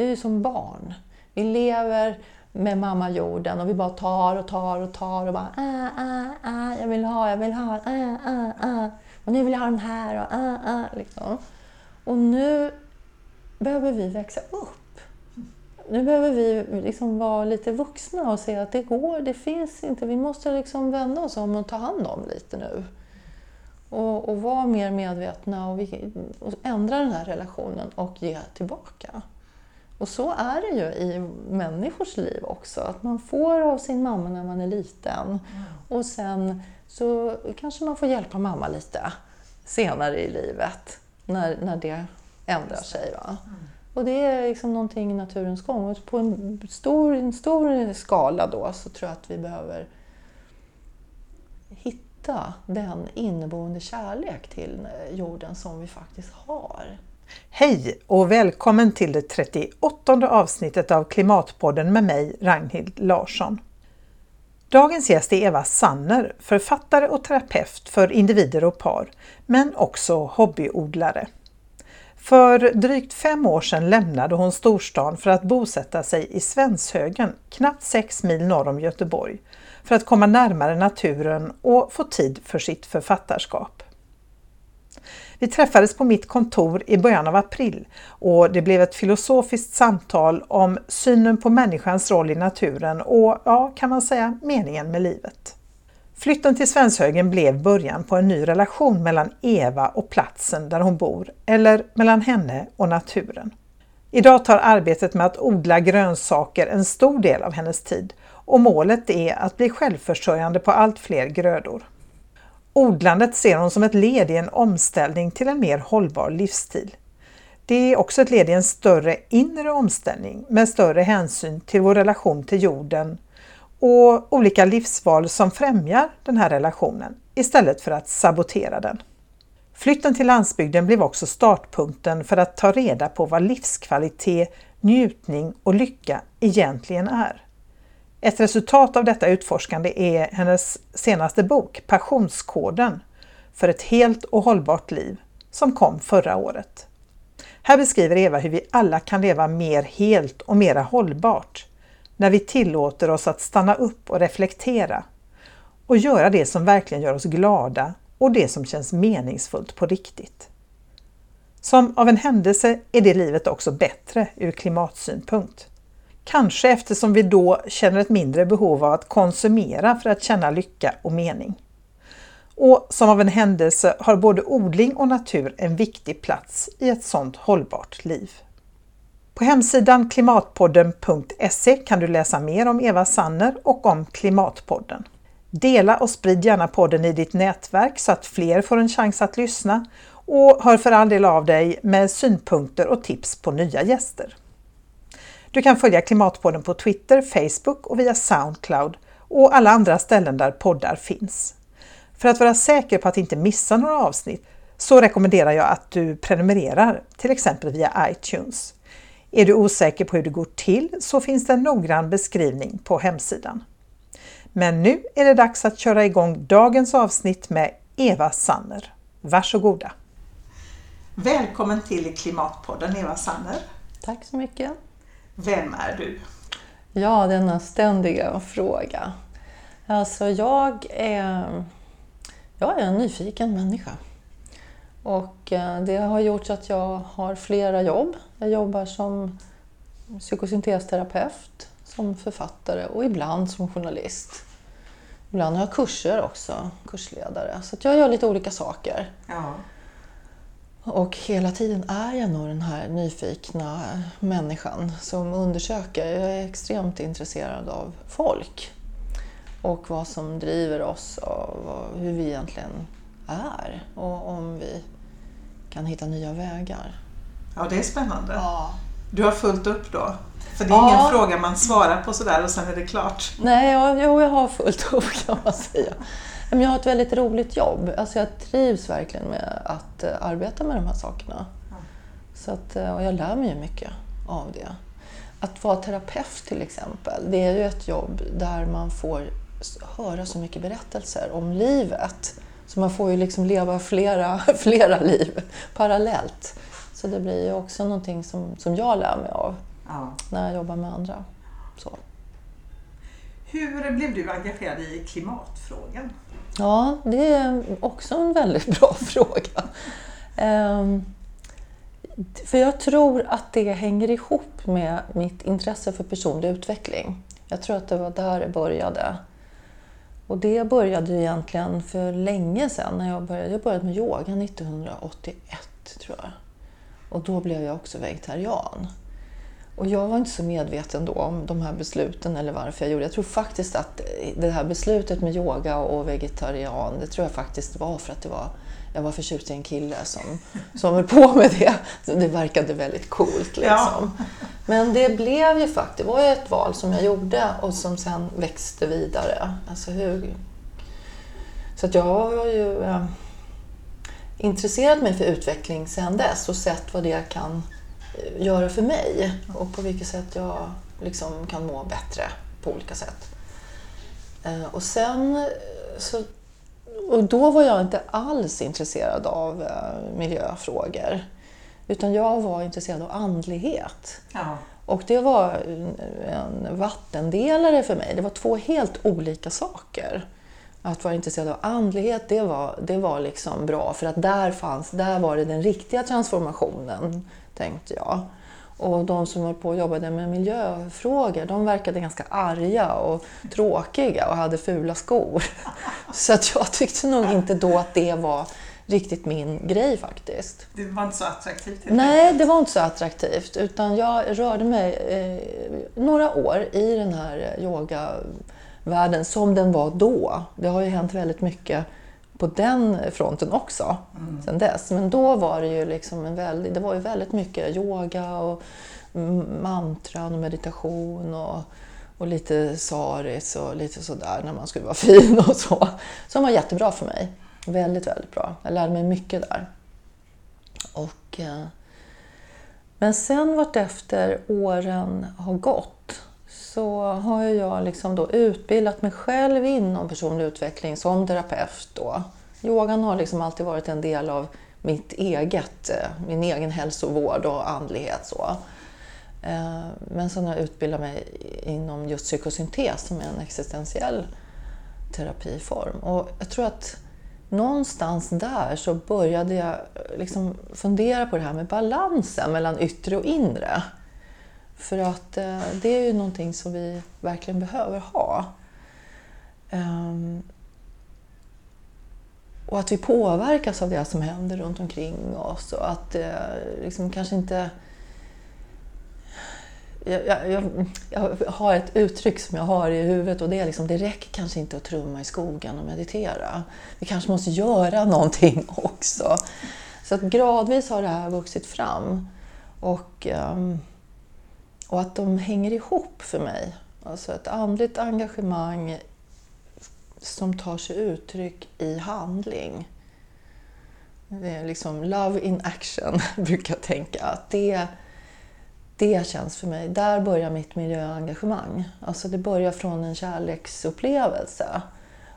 Vi är ju som barn. Vi lever med mamma jorden och vi bara tar och tar och tar och bara ah, ah, ah, jag vill ha, jag vill ha, ah ah ah och nu vill jag ha den här och ah ah. liksom. Och nu behöver vi växa upp. Nu behöver vi liksom vara lite vuxna och se att det går, det finns inte. Vi måste liksom vända oss om och ta hand om lite nu. Och, och vara mer medvetna och, vi, och ändra den här relationen och ge tillbaka. Och så är det ju i människors liv också, att man får av sin mamma när man är liten. Mm. Och sen så kanske man får hjälpa mamma lite senare i livet, när, när det ändrar sig. Va? Mm. Och det är liksom någonting i naturens gång. Och på en stor, en stor skala då så tror jag att vi behöver hitta den inneboende kärlek till jorden som vi faktiskt har. Hej och välkommen till det 38 avsnittet av Klimatpodden med mig, Ragnhild Larsson. Dagens gäst är Eva Sanner, författare och terapeut för individer och par, men också hobbyodlare. För drygt fem år sedan lämnade hon storstan för att bosätta sig i Svenshögen, knappt sex mil norr om Göteborg, för att komma närmare naturen och få tid för sitt författarskap. Vi träffades på mitt kontor i början av april och det blev ett filosofiskt samtal om synen på människans roll i naturen och, ja, kan man säga, meningen med livet. Flytten till Svenshögen blev början på en ny relation mellan Eva och platsen där hon bor, eller mellan henne och naturen. Idag tar arbetet med att odla grönsaker en stor del av hennes tid och målet är att bli självförsörjande på allt fler grödor. Odlandet ser hon som ett led i en omställning till en mer hållbar livsstil. Det är också ett led i en större inre omställning med större hänsyn till vår relation till jorden och olika livsval som främjar den här relationen istället för att sabotera den. Flytten till landsbygden blev också startpunkten för att ta reda på vad livskvalitet, njutning och lycka egentligen är. Ett resultat av detta utforskande är hennes senaste bok Passionskoden för ett helt och hållbart liv som kom förra året. Här beskriver Eva hur vi alla kan leva mer helt och mera hållbart när vi tillåter oss att stanna upp och reflektera och göra det som verkligen gör oss glada och det som känns meningsfullt på riktigt. Som av en händelse är det livet också bättre ur klimatsynpunkt. Kanske eftersom vi då känner ett mindre behov av att konsumera för att känna lycka och mening. Och som av en händelse har både odling och natur en viktig plats i ett sådant hållbart liv. På hemsidan klimatpodden.se kan du läsa mer om Eva Sanner och om Klimatpodden. Dela och sprid gärna podden i ditt nätverk så att fler får en chans att lyssna och hör för all del av dig med synpunkter och tips på nya gäster. Du kan följa Klimatpodden på Twitter, Facebook och via Soundcloud och alla andra ställen där poddar finns. För att vara säker på att inte missa några avsnitt så rekommenderar jag att du prenumererar, till exempel via iTunes. Är du osäker på hur det går till så finns det en noggrann beskrivning på hemsidan. Men nu är det dags att köra igång dagens avsnitt med Eva Sanner. Varsågoda! Välkommen till Klimatpodden Eva Sanner. Tack så mycket. Vem är du? Ja, denna ständiga fråga. Alltså jag är, jag är en nyfiken människa. Och eh, det har gjort att jag har flera jobb. Jag jobbar som psykosyntesterapeut, som författare och ibland som journalist. Ibland har jag kurser också, kursledare. Så jag gör lite olika saker. Ja. Och hela tiden är jag nog den här nyfikna människan som undersöker. Jag är extremt intresserad av folk och vad som driver oss och hur vi egentligen är och om vi kan hitta nya vägar. Ja, det är spännande. Ja. Du har fullt upp då? För det är ja. ingen fråga man svarar på sådär och sen är det klart. Nej, ja, jo, jag har fullt upp kan man säga. Jag har ett väldigt roligt jobb. Alltså jag trivs verkligen med att eh, arbeta med de här sakerna. Så att, eh, och jag lär mig ju mycket av det. Att vara terapeut till exempel, det är ju ett jobb där man får höra så mycket berättelser om livet. Så man får ju liksom leva flera, flera liv parallellt. Så det blir ju också någonting som, som jag lär mig av. Ja. när jag jobbar med andra. Så. Hur blev du engagerad i klimatfrågan? Ja, det är också en väldigt bra fråga. Ehm, för jag tror att det hänger ihop med mitt intresse för personlig utveckling. Jag tror att det var där det började. Och det började ju egentligen för länge sedan. När jag, började, jag började med yoga 1981, tror jag. Och då blev jag också vegetarian. Och jag var inte så medveten då om de här besluten eller varför jag gjorde. Jag tror faktiskt att det här beslutet med yoga och vegetarian, det tror jag faktiskt var för att det var, jag var förtjust i en kille som, som höll på med det. Det verkade väldigt coolt liksom. Ja. Men det blev ju faktiskt, det var ju ett val som jag gjorde och som sen växte vidare. Alltså hur... Så att jag har ju eh, intresserat mig för utveckling sedan dess och sett vad det kan göra för mig och på vilket sätt jag liksom kan må bättre på olika sätt. Eh, och sen eh, så och då var jag inte alls intresserad av eh, miljöfrågor. Utan jag var intresserad av andlighet. Ja. Och det var en vattendelare för mig. Det var två helt olika saker. Att vara intresserad av andlighet, det var, det var liksom bra för att där fanns, där var det den riktiga transformationen, tänkte jag. Och de som höll på och jobbade med miljöfrågor, de verkade ganska arga och tråkiga och hade fula skor. Så att jag tyckte nog inte då att det var riktigt min grej faktiskt. Det var inte så attraktivt? Nej, det var inte så attraktivt. Utan jag rörde mig eh, några år i den här yogavärlden som den var då. Det har ju hänt väldigt mycket på den fronten också sen dess. Men då var det ju liksom en väldigt, det var ju väldigt mycket yoga och mm, mantran och meditation och, och lite saris och lite sådär när man skulle vara fin och så. Som var jättebra för mig. Väldigt, väldigt bra. Jag lärde mig mycket där. Och, eh, men sen vartefter åren har gått så har jag liksom då utbildat mig själv inom personlig utveckling som terapeut. Då. Yogan har liksom alltid varit en del av mitt eget, eh, min egen hälsovård och andlighet. Så. Eh, men sen har jag utbildat mig inom just psykosyntes som är en existentiell terapiform. Och jag tror att någonstans där så började jag eh, liksom fundera på det här med balansen mellan yttre och inre. För att eh, det är ju någonting som vi verkligen behöver ha. Ehm, och att vi påverkas av det som händer runt omkring oss och att eh, liksom kanske inte... Jag, jag, jag, har ett uttryck som jag har i huvudet och det är liksom det räcker kanske inte att trumma i skogen och meditera. Vi kanske måste göra någonting också. Så att gradvis har det här vuxit fram. Och, um, och att de hänger ihop för mig. Alltså ett andligt engagemang som tar sig uttryck i handling. Det är liksom love in action, brukar jag tänka. Att det, det känns för mig, där börjar mitt miljöengagemang. Alltså det börjar från en kärleksupplevelse.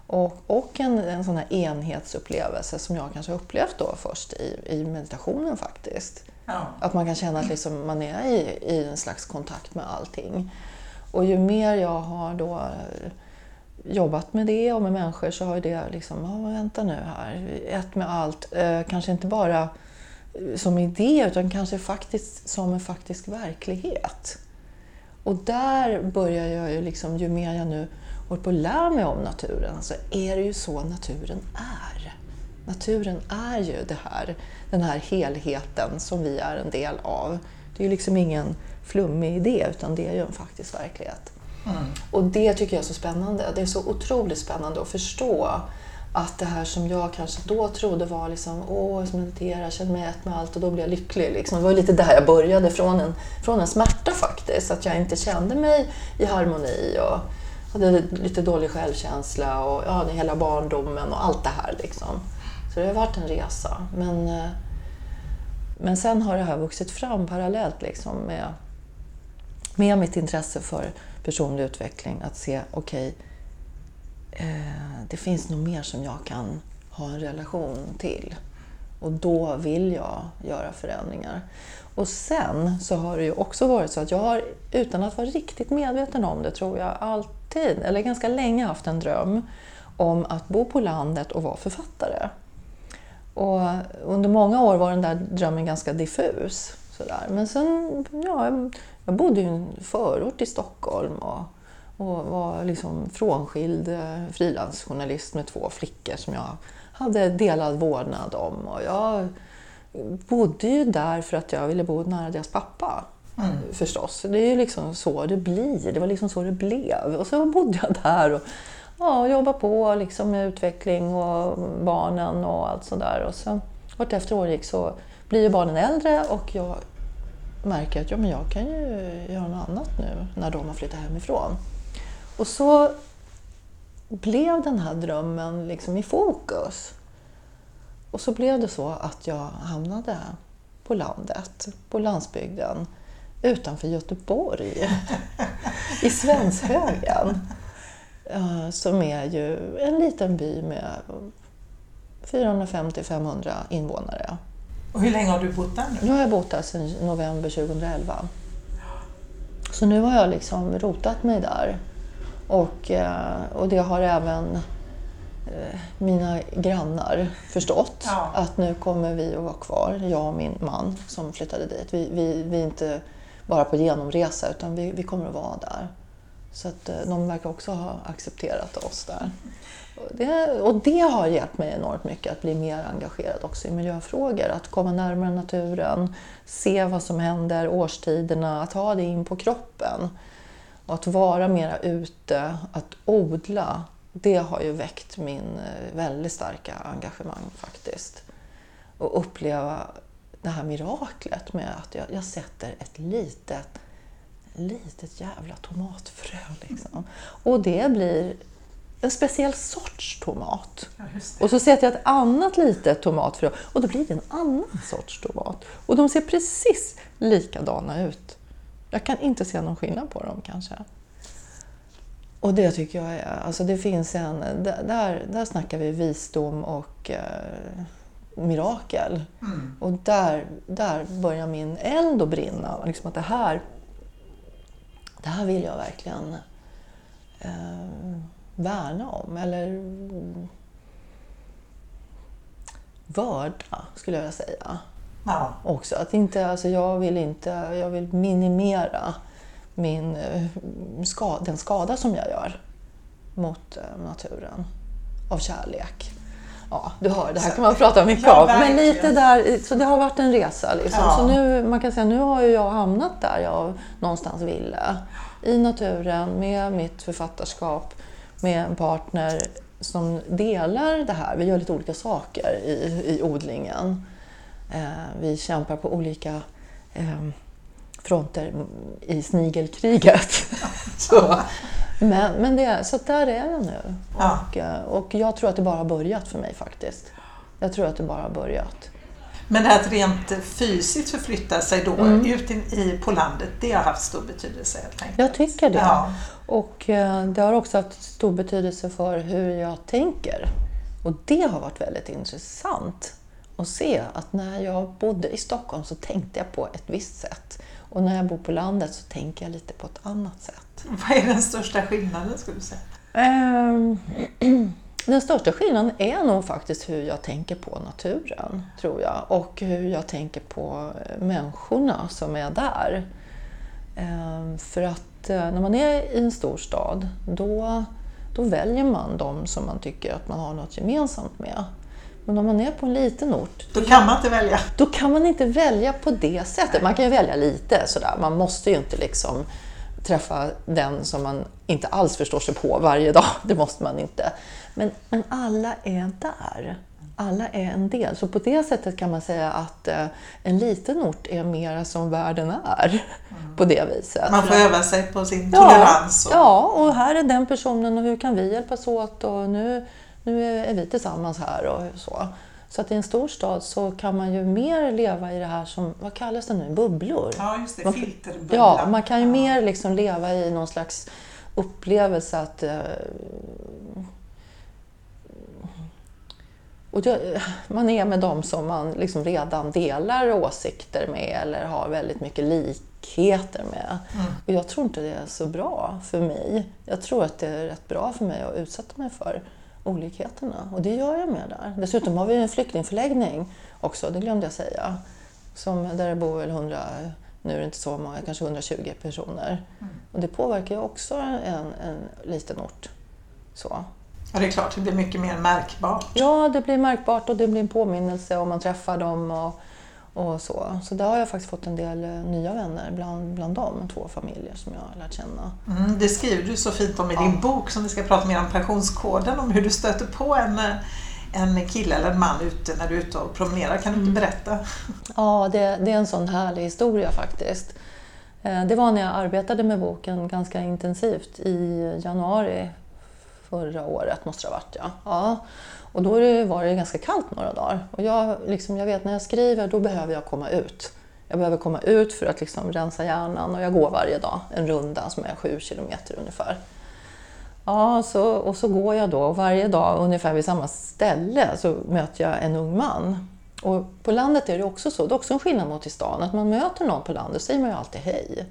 Och, och en, en sån här enhetsupplevelse som jag kanske har upplevt då först i, i meditationen faktiskt. Ja. Att man kan känna att liksom man är i, i en slags kontakt med allting. Och ju mer jag har då eh, jobbat med det och med människor så har ju det liksom, oh, vänta nu här, ett med allt. Eh, kanske inte bara eh, som idé utan kanske faktiskt som en faktisk verklighet. Och där börjar jag ju liksom, ju mer jag nu håller på att lära mig om naturen, så är det ju så naturen är. Naturen är ju det här, den här helheten som vi är en del av. Det är ju liksom ingen flummig idé utan det är ju en faktisk verklighet. Och det tycker jag är så spännande. Det är så otroligt spännande att förstå att det här som jag kanske då trodde var liksom, åh, jag ska meditera, känner mig ett med allt och då blir jag lycklig. Liksom. Det var lite där jag började, från en, från en smärta faktiskt. Att jag inte kände mig i harmoni och hade lite dålig självkänsla och ja, hela barndomen och allt det här. Liksom. Så det har varit en resa. Men, eh, men sen har det här vuxit fram parallellt liksom med, med mitt intresse för personlig utveckling. Att se, okej, eh, det finns nog mer som jag kan ha en relation till. Och då vill jag göra förändringar. Och sen så har det ju också varit så att jag har, utan att vara riktigt medveten om det, tror jag alltid, eller ganska länge haft en dröm om att bo på landet och vara författare. Och under många år var den där drömmen ganska diffus. Sådär. Men sen, ja, jag bodde i en förort i Stockholm och, och var liksom frånskild eh, frilansjournalist med två flickor som jag hade delad vårdnad om. Och jag bodde ju där för att jag ville bo nära deras pappa. Mm. Förstås. Det är ju liksom så det blir. Det var liksom så det blev. Och så bodde jag där och ja, jobbade på liksom med utveckling och barnen och allt sådär. Och så vartefter år gick så blir ju barnen äldre och jag märker att ja, men jag kan ju göra något annat nu när de har flyttat hemifrån. Och så blev den här drömmen liksom i fokus. Och så blev det så att jag hamnade på landet, på landsbygden, utanför Göteborg, i Svenshögen. Som är ju en liten by med 450-500 invånare. Och hur länge har du bott där nu? Nu har jag bott där sedan november 2011. Så nu har jag liksom rotat mig där. Och, eh, och det har även eh, mina grannar förstått. Ja. Att nu kommer vi att vara kvar, jag och min man som flyttade dit. Vi, vi, vi är inte bara på genomresa utan vi, vi kommer att vara där. Så att eh, de verkar också ha accepterat oss där. Det, och det har hjälpt mig enormt mycket att bli mer engagerad också i miljöfrågor. Att komma närmare naturen, se vad som händer, årstiderna, att ha det in på kroppen. Och att vara mera ute, att odla, det har ju väckt min eh, väldigt starka engagemang faktiskt. Och uppleva det här miraklet med att jag, jag sätter ett litet, litet jävla tomatfrö. Liksom. Och det blir en speciell sorts tomat. Ja, och så sätter jag ett annat litet tomatfrö och då blir det en annan sorts tomat. Och de ser precis likadana ut. Jag kan inte se någon skillnad på dem kanske. Och det tycker jag är, alltså det finns en, där, där snackar vi visdom och eh, mirakel. Mm. Och där, där börjar min eld att brinna. Liksom att det här, det här vill jag verkligen eh, värna om. Eller vörda, skulle jag vilja säga. Ja. Också. Att inte, alltså jag, vill inte, jag vill minimera min, eh, den skada som jag gör mot eh, naturen av kärlek. Ja, du hör, det här kan man prata mycket ja, om. Men lite där, så det har varit en resa. Liksom. Ja. Så nu, man kan säga, nu har ju jag hamnat där jag någonstans ville. I naturen, med mitt författarskap, med en partner som delar det här. Vi gör lite olika saker i, i odlingen. Eh, vi kämpar på olika eh, fronter i snigelkriget. så, men, men det, så där är jag nu. Ja. Och, eh, och jag tror att det bara har börjat för mig faktiskt. Jag tror att det bara har börjat. Men att rent fysiskt förflytta sig då mm. ut i, på landet, det har haft stor betydelse helt enkelt? Jag tycker det. Ja. Och eh, det har också haft stor betydelse för hur jag tänker. Och det har varit väldigt intressant att se att när jag bodde i Stockholm så tänkte jag på ett visst sätt. Och när jag bor på landet så tänker jag lite på ett annat sätt. Vad är den största skillnaden skulle du säga? Um, den största skillnaden är nog faktiskt hur jag tänker på naturen, tror jag. Och hur jag tänker på människorna som är där. Um, för att uh, när man är i en stor stad, då, då väljer man de som man tycker att man har något gemensamt med. Men om man är på en liten ort... Då kan man inte välja. Då kan man inte välja på det sättet. Man kan ju välja lite sådär. Man måste ju inte liksom träffa den som man inte alls förstår sig på varje dag. Det måste man inte. Men, men alla är där. Alla är en del. Så på det sättet kan man säga att eh, en liten ort är mera som världen är. Mm. På det viset. Man får öva sig på sin tolerans. Och... Ja, och här är den personen och hur kan vi hjälpas åt? Och nu nu är vi tillsammans här och så. Så att i en stor stad så kan man ju mer leva i det här som, vad kallas det nu, bubblor? Ja, just det, man, filterbubbla. Ja, man kan ju ja. mer liksom leva i någon slags upplevelse att eh, och det, man är med dem som man liksom redan delar åsikter med eller har väldigt mycket likheter med. Mm. Och jag tror inte det är så bra för mig. Jag tror att det är rätt bra för mig att utsätta mig för olikheterna. Och det gör jag med där. Dessutom har vi en flyktingförläggning också, det glömde jag säga. Som, där det bor väl 100, nu är det inte så många, kanske 120 personer. Och det påverkar ju också en, en liten ort. Så. Ja, det är klart, det blir mycket mer märkbart. Ja, det blir märkbart och det blir en påminnelse om man träffar dem och, och så. Så där har jag faktiskt fått en del eh, nya vänner bland, bland dem, två familjer som jag har lärt känna. Mm, det skriver du så fint om i din bok som vi ska prata mer om pensionskoden, om hur du stöter på en, eh, en kille eller en man ute när du är ute och promenerar. Kan du inte berätta? Ja, det, det är en sån härlig historia faktiskt. Eh, Det var när jag arbetade med boken ganska intensivt i januari förra året, måste det ha varit. Ja. Ja. Och då var det ganska kallt några dagar. Och jag, liksom, jag vet när jag skriver, då behöver jag komma ut. Jag behöver komma ut för att liksom rensa hjärnan och jag går varje dag en runda som är sju kilometer ungefär. Ja, så, och så går jag då och varje dag ungefär vid samma ställe så möter jag en ung man. Och på landet är det också så, det är också en skillnad mot i stan, att man möter någon på landet så säger man ju alltid hej.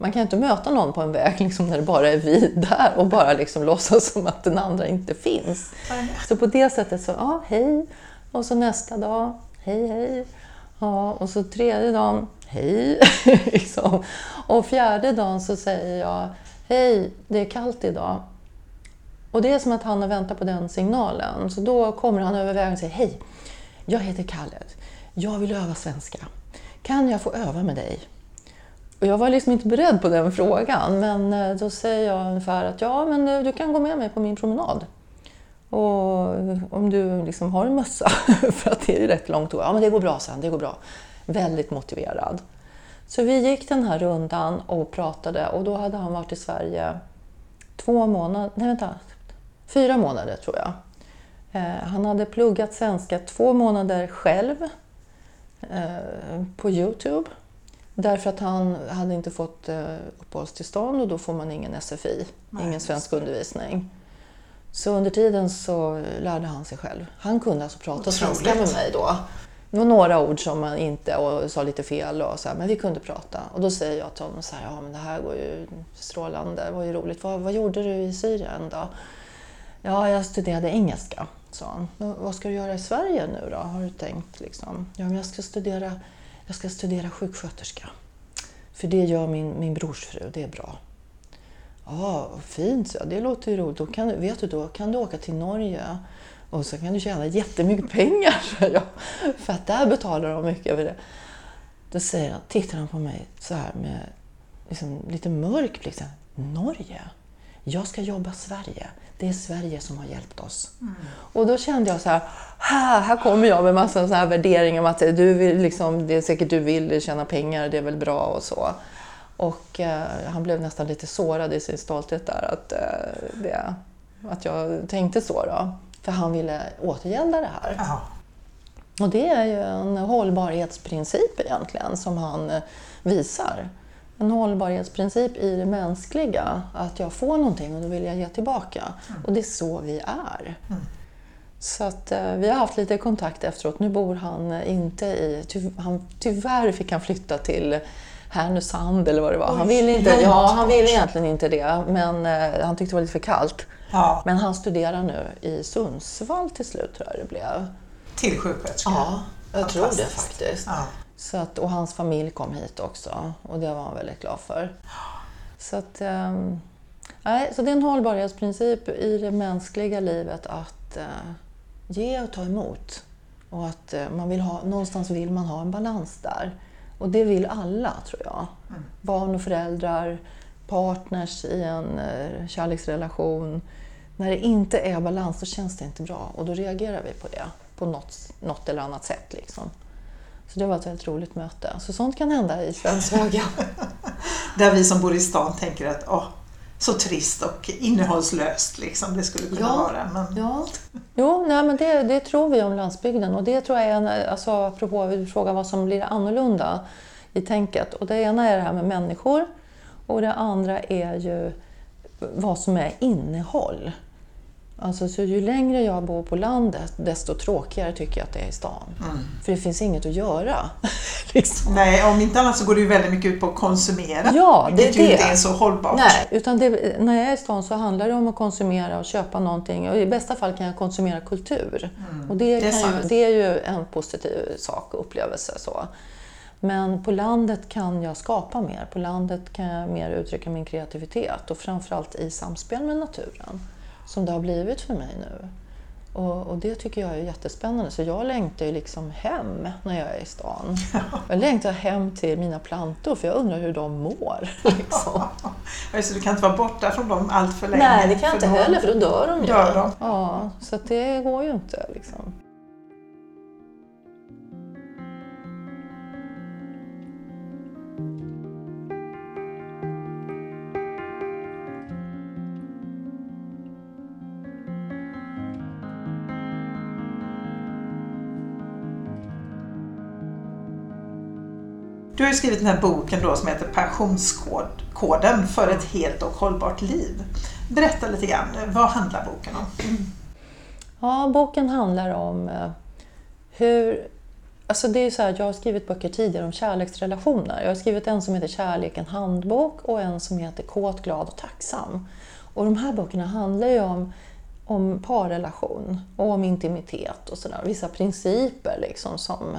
Man kan inte möta någon på en väg liksom, när det bara är vi där och bara liksom låtsas som att den andra inte finns. Så på det sättet så, ja, hej. Och så nästa dag, hej, hej. Ja, och så tredje dagen, hej. liksom. Och fjärde dagen så säger jag, hej, det är kallt idag. Och det är som att han har väntat på den signalen. Så då kommer han över vägen och säger, hej, jag heter Khaled. Jag vill öva svenska. Kan jag få öva med dig? Och jag var liksom inte beredd på den frågan, men eh, då säger jag ungefär att ja, men eh, du kan gå med mig på min promenad. Och eh, om du liksom har en mössa, för att det är ju rätt långt Ja, men det går bra sen, det går bra. Väldigt motiverad. Så vi gick den här rundan och pratade och då hade han varit i Sverige två månader, nej vänta, fyra månader tror jag. Han hade pluggat svenska två månader själv på Youtube. Därför att han hade inte fått eh, uppehållstillstånd och då får man ingen SFI, Nej, ingen svensk undervisning. Så under tiden så lärde han sig själv. Han kunde alltså prata Otroligt. svenska med mig då. Det var några ord som man inte och sa lite fel och så här, men vi kunde prata. Och då säger jag till honom så här, ja men det här går ju strålande, det var ju roligt. Vad, vad gjorde du i Syrien då? Ja, jag studerade engelska, sa han. "Men Vad ska du göra i Sverige nu då, har du tänkt? Liksom? Ja, men jag ska studera, jag ska studera sjuksköterska. För det gör min, min brors fru, det är bra. Ja, vad fint, så jag. det låter ju roligt. Då kan, du- vet du, då kan du åka till Norge och så kan du tjäna jättemycket pengar, sa jag. För att där betalar de mycket för det. Då säger han, tittar han på mig så här med liksom, lite mörk blick. Norge? Jag ska jobba Sverige. Det är Sverige som har hjälpt oss. Och då kände jag så här, här, här kommer jag med massa så här värderingar om att du vill, liksom, det är säkert du vill tjäna pengar, det är väl bra och så. Och eh, han blev nästan lite sårad i sin stolthet där, att, eh, det, att jag tänkte så då. För han ville återgälda det här. Ja. Och det är ju en hållbarhetsprincip egentligen som han eh, visar. En hållbarhetsprincip i det mänskliga, att jag får någonting och då vill jag ge tillbaka. Och det är så vi är. Så att, eh, vi har haft lite kontakt efteråt. Nu bor han eh, inte i... Ty, han, tyvärr fick han flytta till Härnösand eller vad det var. Han ville, inte, ja, han ville egentligen inte det, men eh, han tyckte det var lite för kallt. ja. Men han studerar nu i Sundsvall till slut, tror jag det blev. Till sjuksköterska. Ja, jag tror det faktiskt. Ja. Så att, och hans familj kom hit också och det var han väldigt glad för. Så, att, nej, så det är en hållbarhetsprincip i det mänskliga livet att eh, ge och ta emot. Och att eh, man vill ha, någonstans vill man ha en balans där. Och det vill alla, tror jag. Barn och föräldrar, partners i en eh, kärleksrelation. När det inte är balans, då känns det inte bra och då reagerar vi på det på något, något eller annat sätt. Liksom. Så det var ett väldigt roligt möte. Så sånt kan hända i Svenshögen. Där vi som bor i stan tänker att åh, så trist och innehållslöst liksom det skulle kunna Ja. vara. Men Ja. Jo, nej, men det, det tror vi om landsbygden och det tror jag är en, alltså, apropå frågar vad som blir annorlunda i tänket. Och det ena är det här med människor och det andra är ju vad som är innehåll. Alltså, så ju längre jag bor på landet, desto tråkigare tycker jag att det är i stan. Mm. För det finns inget att göra. liksom. Nej, om inte annat så går det ju väldigt mycket ut på att konsumera. Ja, det är vilket ju det. inte är så hållbart. Nej, utan det, när jag är i stan så handlar det om att konsumera och köpa någonting. Och I bästa fall kan jag konsumera kultur. Och det, Mm. det är ju, det är ju en positiv sak och upplevelse. Så. Men på landet kan jag skapa mer. På landet kan jag mer uttrycka min kreativitet och framförallt i samspel med naturen. Som det har blivit för mig nu. Och, och det tycker jag är jättespännande. Så jag längtar ju liksom hem när jag är i stan. Jag längtar hem till mina plantor för jag undrar hur de mår. Liksom. Så du kan inte vara borta från dem allt för länge? Nej, det kan jag inte heller för då dör de ju. Dör de. Ja, så det går ju inte. Liksom. Du har ju skrivit den här boken då som heter Passionskoden för ett helt och hållbart liv. Berätta lite grann, vad handlar boken om? Ja, boken handlar om eh, hur... Alltså det är så här, jag har skrivit böcker tidigare om kärleksrelationer. Jag har skrivit en som heter Kärlek, en handbok och en som heter Kåt, glad och tacksam. Och de här böckerna handlar ju om, om parrelation och om intimitet och sådär. Vissa principer liksom som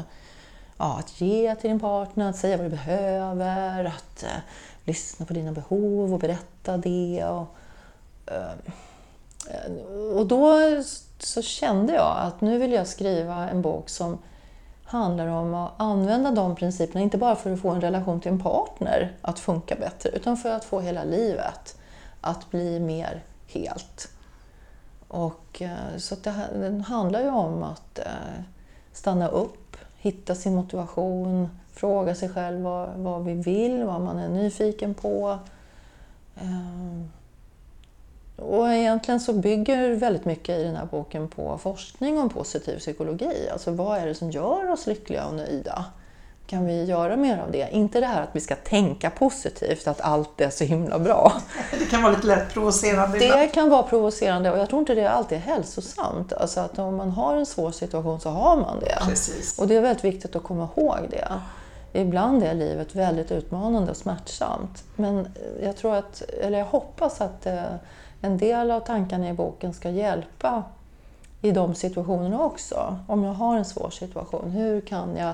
ja, att ge till din partner, att säga vad du behöver, att eh, lyssna på dina behov och berätta det. Och, eh, och då så kände jag att nu vill jag skriva en bok som handlar om att använda de principerna, inte bara för att få en relation till en partner att funka bättre, utan för att få hela livet att bli mer helt. Och, eh, så att det, här- den handlar ju om att eh, stanna upp, hitta sin motivation, fråga sig själv vad, vad vi vill, vad man är nyfiken på. Ehm, och egentligen så bygger väldigt mycket i den här boken på forskning om positiv psykologi. Alltså vad är det som gör oss lyckliga och nöjda? Kan vi göra mer av det? Inte det här att vi ska tänka positivt, att allt är så himla bra. Det kan vara lite lätt provocerande ibland. Det kan vara provocerande och jag tror inte det alltid är hälsosamt. Alltså att om man har en svår situation så har man det. Precis. Och det är väldigt viktigt att komma ihåg det. Ibland är livet väldigt utmanande och smärtsamt. Men jag tror att, eller jag hoppas att eh, en del av tankarna i boken ska hjälpa i de situationerna också. Om jag har en svår situation, hur kan jag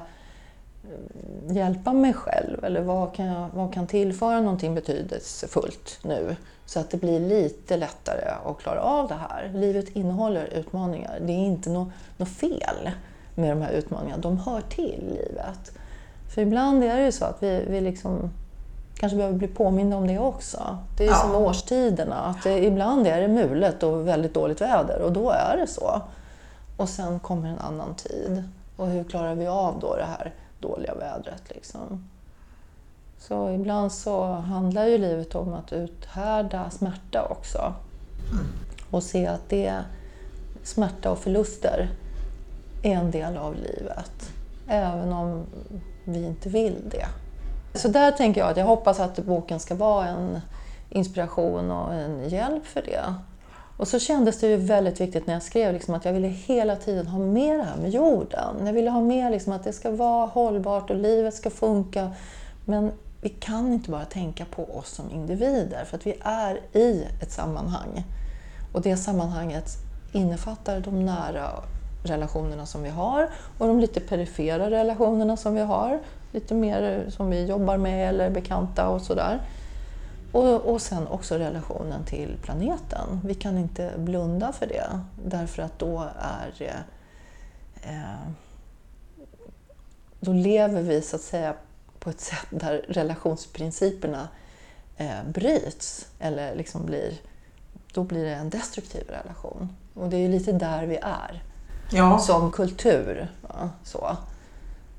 hjälpa mig själv? Eller vad kan, jag, vad kan tillföra någonting betydelsefullt nu? Så att det blir lite lättare att klara av det här. Livet innehåller utmaningar. Det är inte något nå fel med de här utmaningarna. De hör till livet. För ibland är det ju så att vi, vi liksom kanske behöver bli påminna om det också. Det är Ja. som årstiderna. Att det, ibland är det mulet och väldigt dåligt väder och då är det så. Och sen kommer en annan tid. Och hur klarar vi av då det här dåliga vädret? Liksom? Så ibland så handlar ju livet om att uthärda smärta också. Och se att det smärta och förluster är en del av livet. Även om vi inte vill det. Så där tänker jag att jag hoppas att boken ska vara en inspiration och en hjälp för det. Och så kändes det ju väldigt viktigt när jag skrev liksom att jag ville hela tiden ha med det här med jorden. Jag ville ha med liksom att det ska vara hållbart och livet ska funka. Men vi kan inte bara tänka på oss som individer för att vi är i ett sammanhang. Och det sammanhanget innefattar de nära relationerna som vi har och de lite perifera relationerna som vi har. Lite mer som vi jobbar med eller bekanta och sådär. Och, och sen också relationen till planeten. Vi kan inte blunda för det därför att då är eh, då lever vi så att säga på ett sätt där relationsprinciperna eh, bryts eller liksom blir, då blir det en destruktiv relation. Och det är ju lite där vi är Ja, som kultur. Ja, så.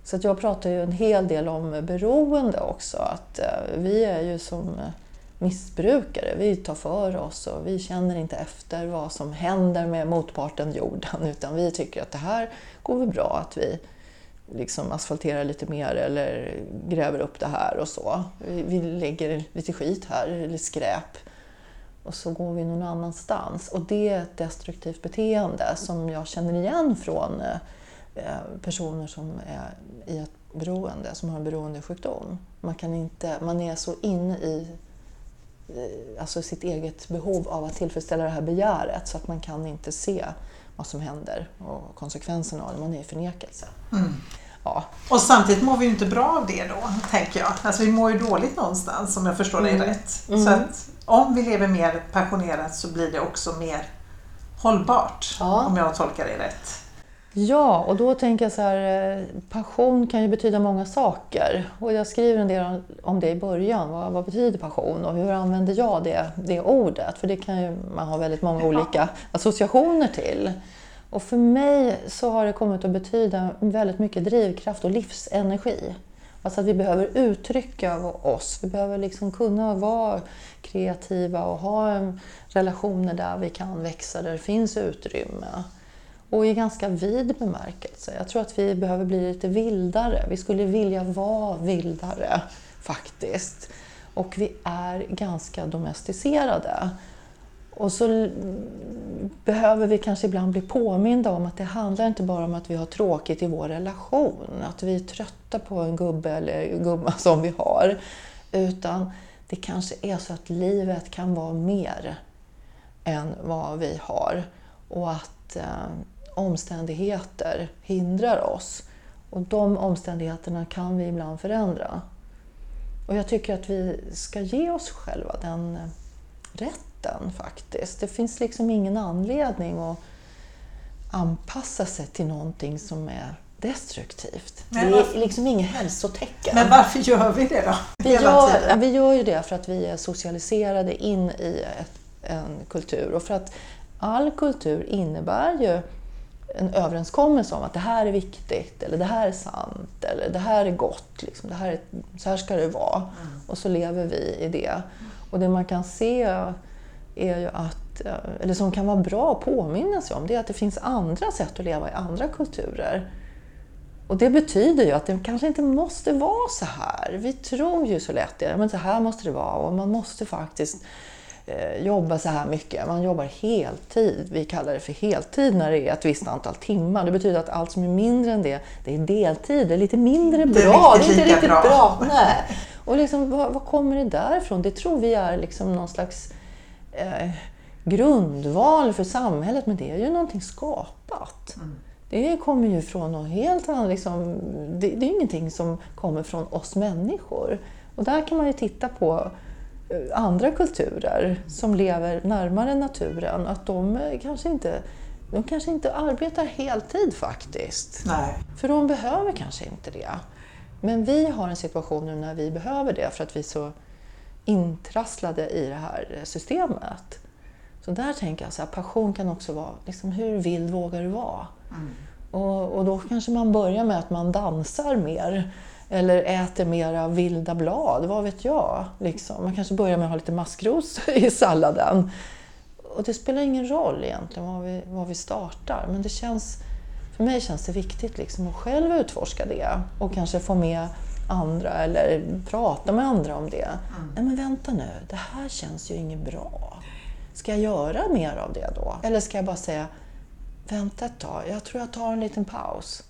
så att jag pratar ju en hel del om beroende också. Att eh, vi är ju som eh, missbrukare. Vi tar för oss och vi känner inte efter vad som händer med motparten jorden. Utan vi tycker att det här går väl bra att vi liksom asfalterar lite mer eller gräver upp det här och så. Vi, lägger lite skit här, eller skräp. och så går vi någon annanstans. Och det är ett destruktivt beteende som jag känner igen från eh, personer som är i ett beroende, som har en beroendesjukdom. Man, kan inte, man är så inne i alltså sitt eget behov av att tillfredsställa det här begäret så att man kan inte se vad som händer och konsekvenserna av det. Man är i förnekelse. Mm. Ja. Och samtidigt mår vi ju inte bra av det då, tänker jag. Alltså vi mår ju dåligt någonstans om jag förstår dig mm. rätt. Mm. Så att om vi lever mer passionerat så blir det också mer hållbart, ja. om jag tolkar det rätt. Ja, och då tänker jag så här, eh, passion kan ju betyda många saker. Och jag skriver en del om det i början. Vad, vad betyder passion och hur använder jag det, det ordet? För det kan ju man ha väldigt många olika associationer till. Och för mig så har det kommit att betyda väldigt mycket drivkraft och livsenergi. Alltså att vi behöver uttrycka oss. Vi behöver liksom kunna vara kreativa och ha relationer där vi kan växa, där det finns utrymme. Och i ganska vid bemärkelse. Jag tror att vi behöver bli lite vildare. Vi skulle vilja vara vildare faktiskt. Och vi är ganska domesticerade. Och så behöver vi kanske ibland bli påminda om att det handlar inte bara om att vi har tråkigt i vår relation, att vi är trötta på en gubbe eller gumma som vi har. Utan det kanske är så att livet kan vara mer än vad vi har. Och att eh, omständigheter hindrar oss. Och de omständigheterna kan vi ibland förändra. Och jag tycker att vi ska ge oss själva den eh, rätten faktiskt. Det finns liksom ingen anledning att anpassa sig till någonting som är destruktivt. Men det är liksom inget hälsotecken. Men varför gör vi det då? Vi gör, vi gör ju det för att vi är socialiserade in i ett, en kultur och för att all kultur innebär ju en överenskommelse om att det här är viktigt, eller det här är sant, eller det här är gott. Liksom. Det här är, så här ska det vara. Mm. Och så lever vi i det. Och det man kan se är ju att, eh, eller som kan vara bra att påminna sig om, det är att det finns andra sätt att leva i andra kulturer. Och det betyder ju att det kanske inte måste vara så här. Vi tror ju så lätt det, men så här måste det vara och man måste faktiskt jobba så här mycket. Man jobbar heltid. Vi kallar det för heltid när det är ett visst antal timmar. Det betyder att allt som är mindre än det, det är deltid. Det är lite mindre bra. Det är, inte riktigt bra. bra. Nej. Och liksom, vad, vad, kommer det därifrån? Det tror vi är liksom någon slags eh, grundval för samhället, men det är ju någonting skapat. Mm. Det kommer ju från något helt annat. Liksom, det, det är ingenting som kommer från oss människor. Och där kan man ju titta på eh, andra kulturer som lever närmare naturen, att de eh, kanske inte de kanske inte arbetar heltid faktiskt. Nej. För de behöver kanske inte det. Men vi har en situation nu när vi behöver det för att vi är så intrasslade i det här systemet. Så där tänker jag att passion kan också vara, liksom, hur vild vågar du vara? Mm. Och, och, då kanske man börjar med att man dansar mer eller äter mera vilda blad, vad vet jag. Liksom. Man kanske börjar med att ha lite maskros i salladen. Och det spelar ingen roll egentligen var vi, var vi startar, men det känns, för mig känns det viktigt liksom att själv utforska det och kanske få med andra eller prata med andra om det. Mm. Nej men vänta nu, det här känns ju inget bra. Ska jag göra mer av det då? Eller ska jag bara säga, vänta ett tag, jag tror jag tar en liten paus.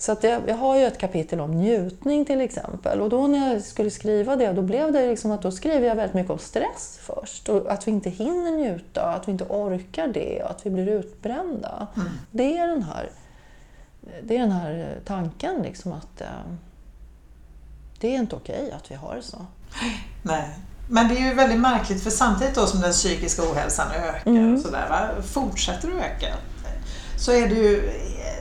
Så att jag, jag, har ju ett kapitel om njutning till exempel och då när jag skulle skriva det då blev det liksom att då skriver jag väldigt mycket om stress först. Och att vi inte hinner njuta, att vi inte orkar det och att vi blir utbrända. Mm. Det, är den här, det är den här tanken liksom att eh, det är inte okej att vi har det så. Nej. Men det är ju väldigt märkligt för samtidigt då som den psykiska ohälsan ökar mm. och sådär, va? fortsätter att öka så är det ju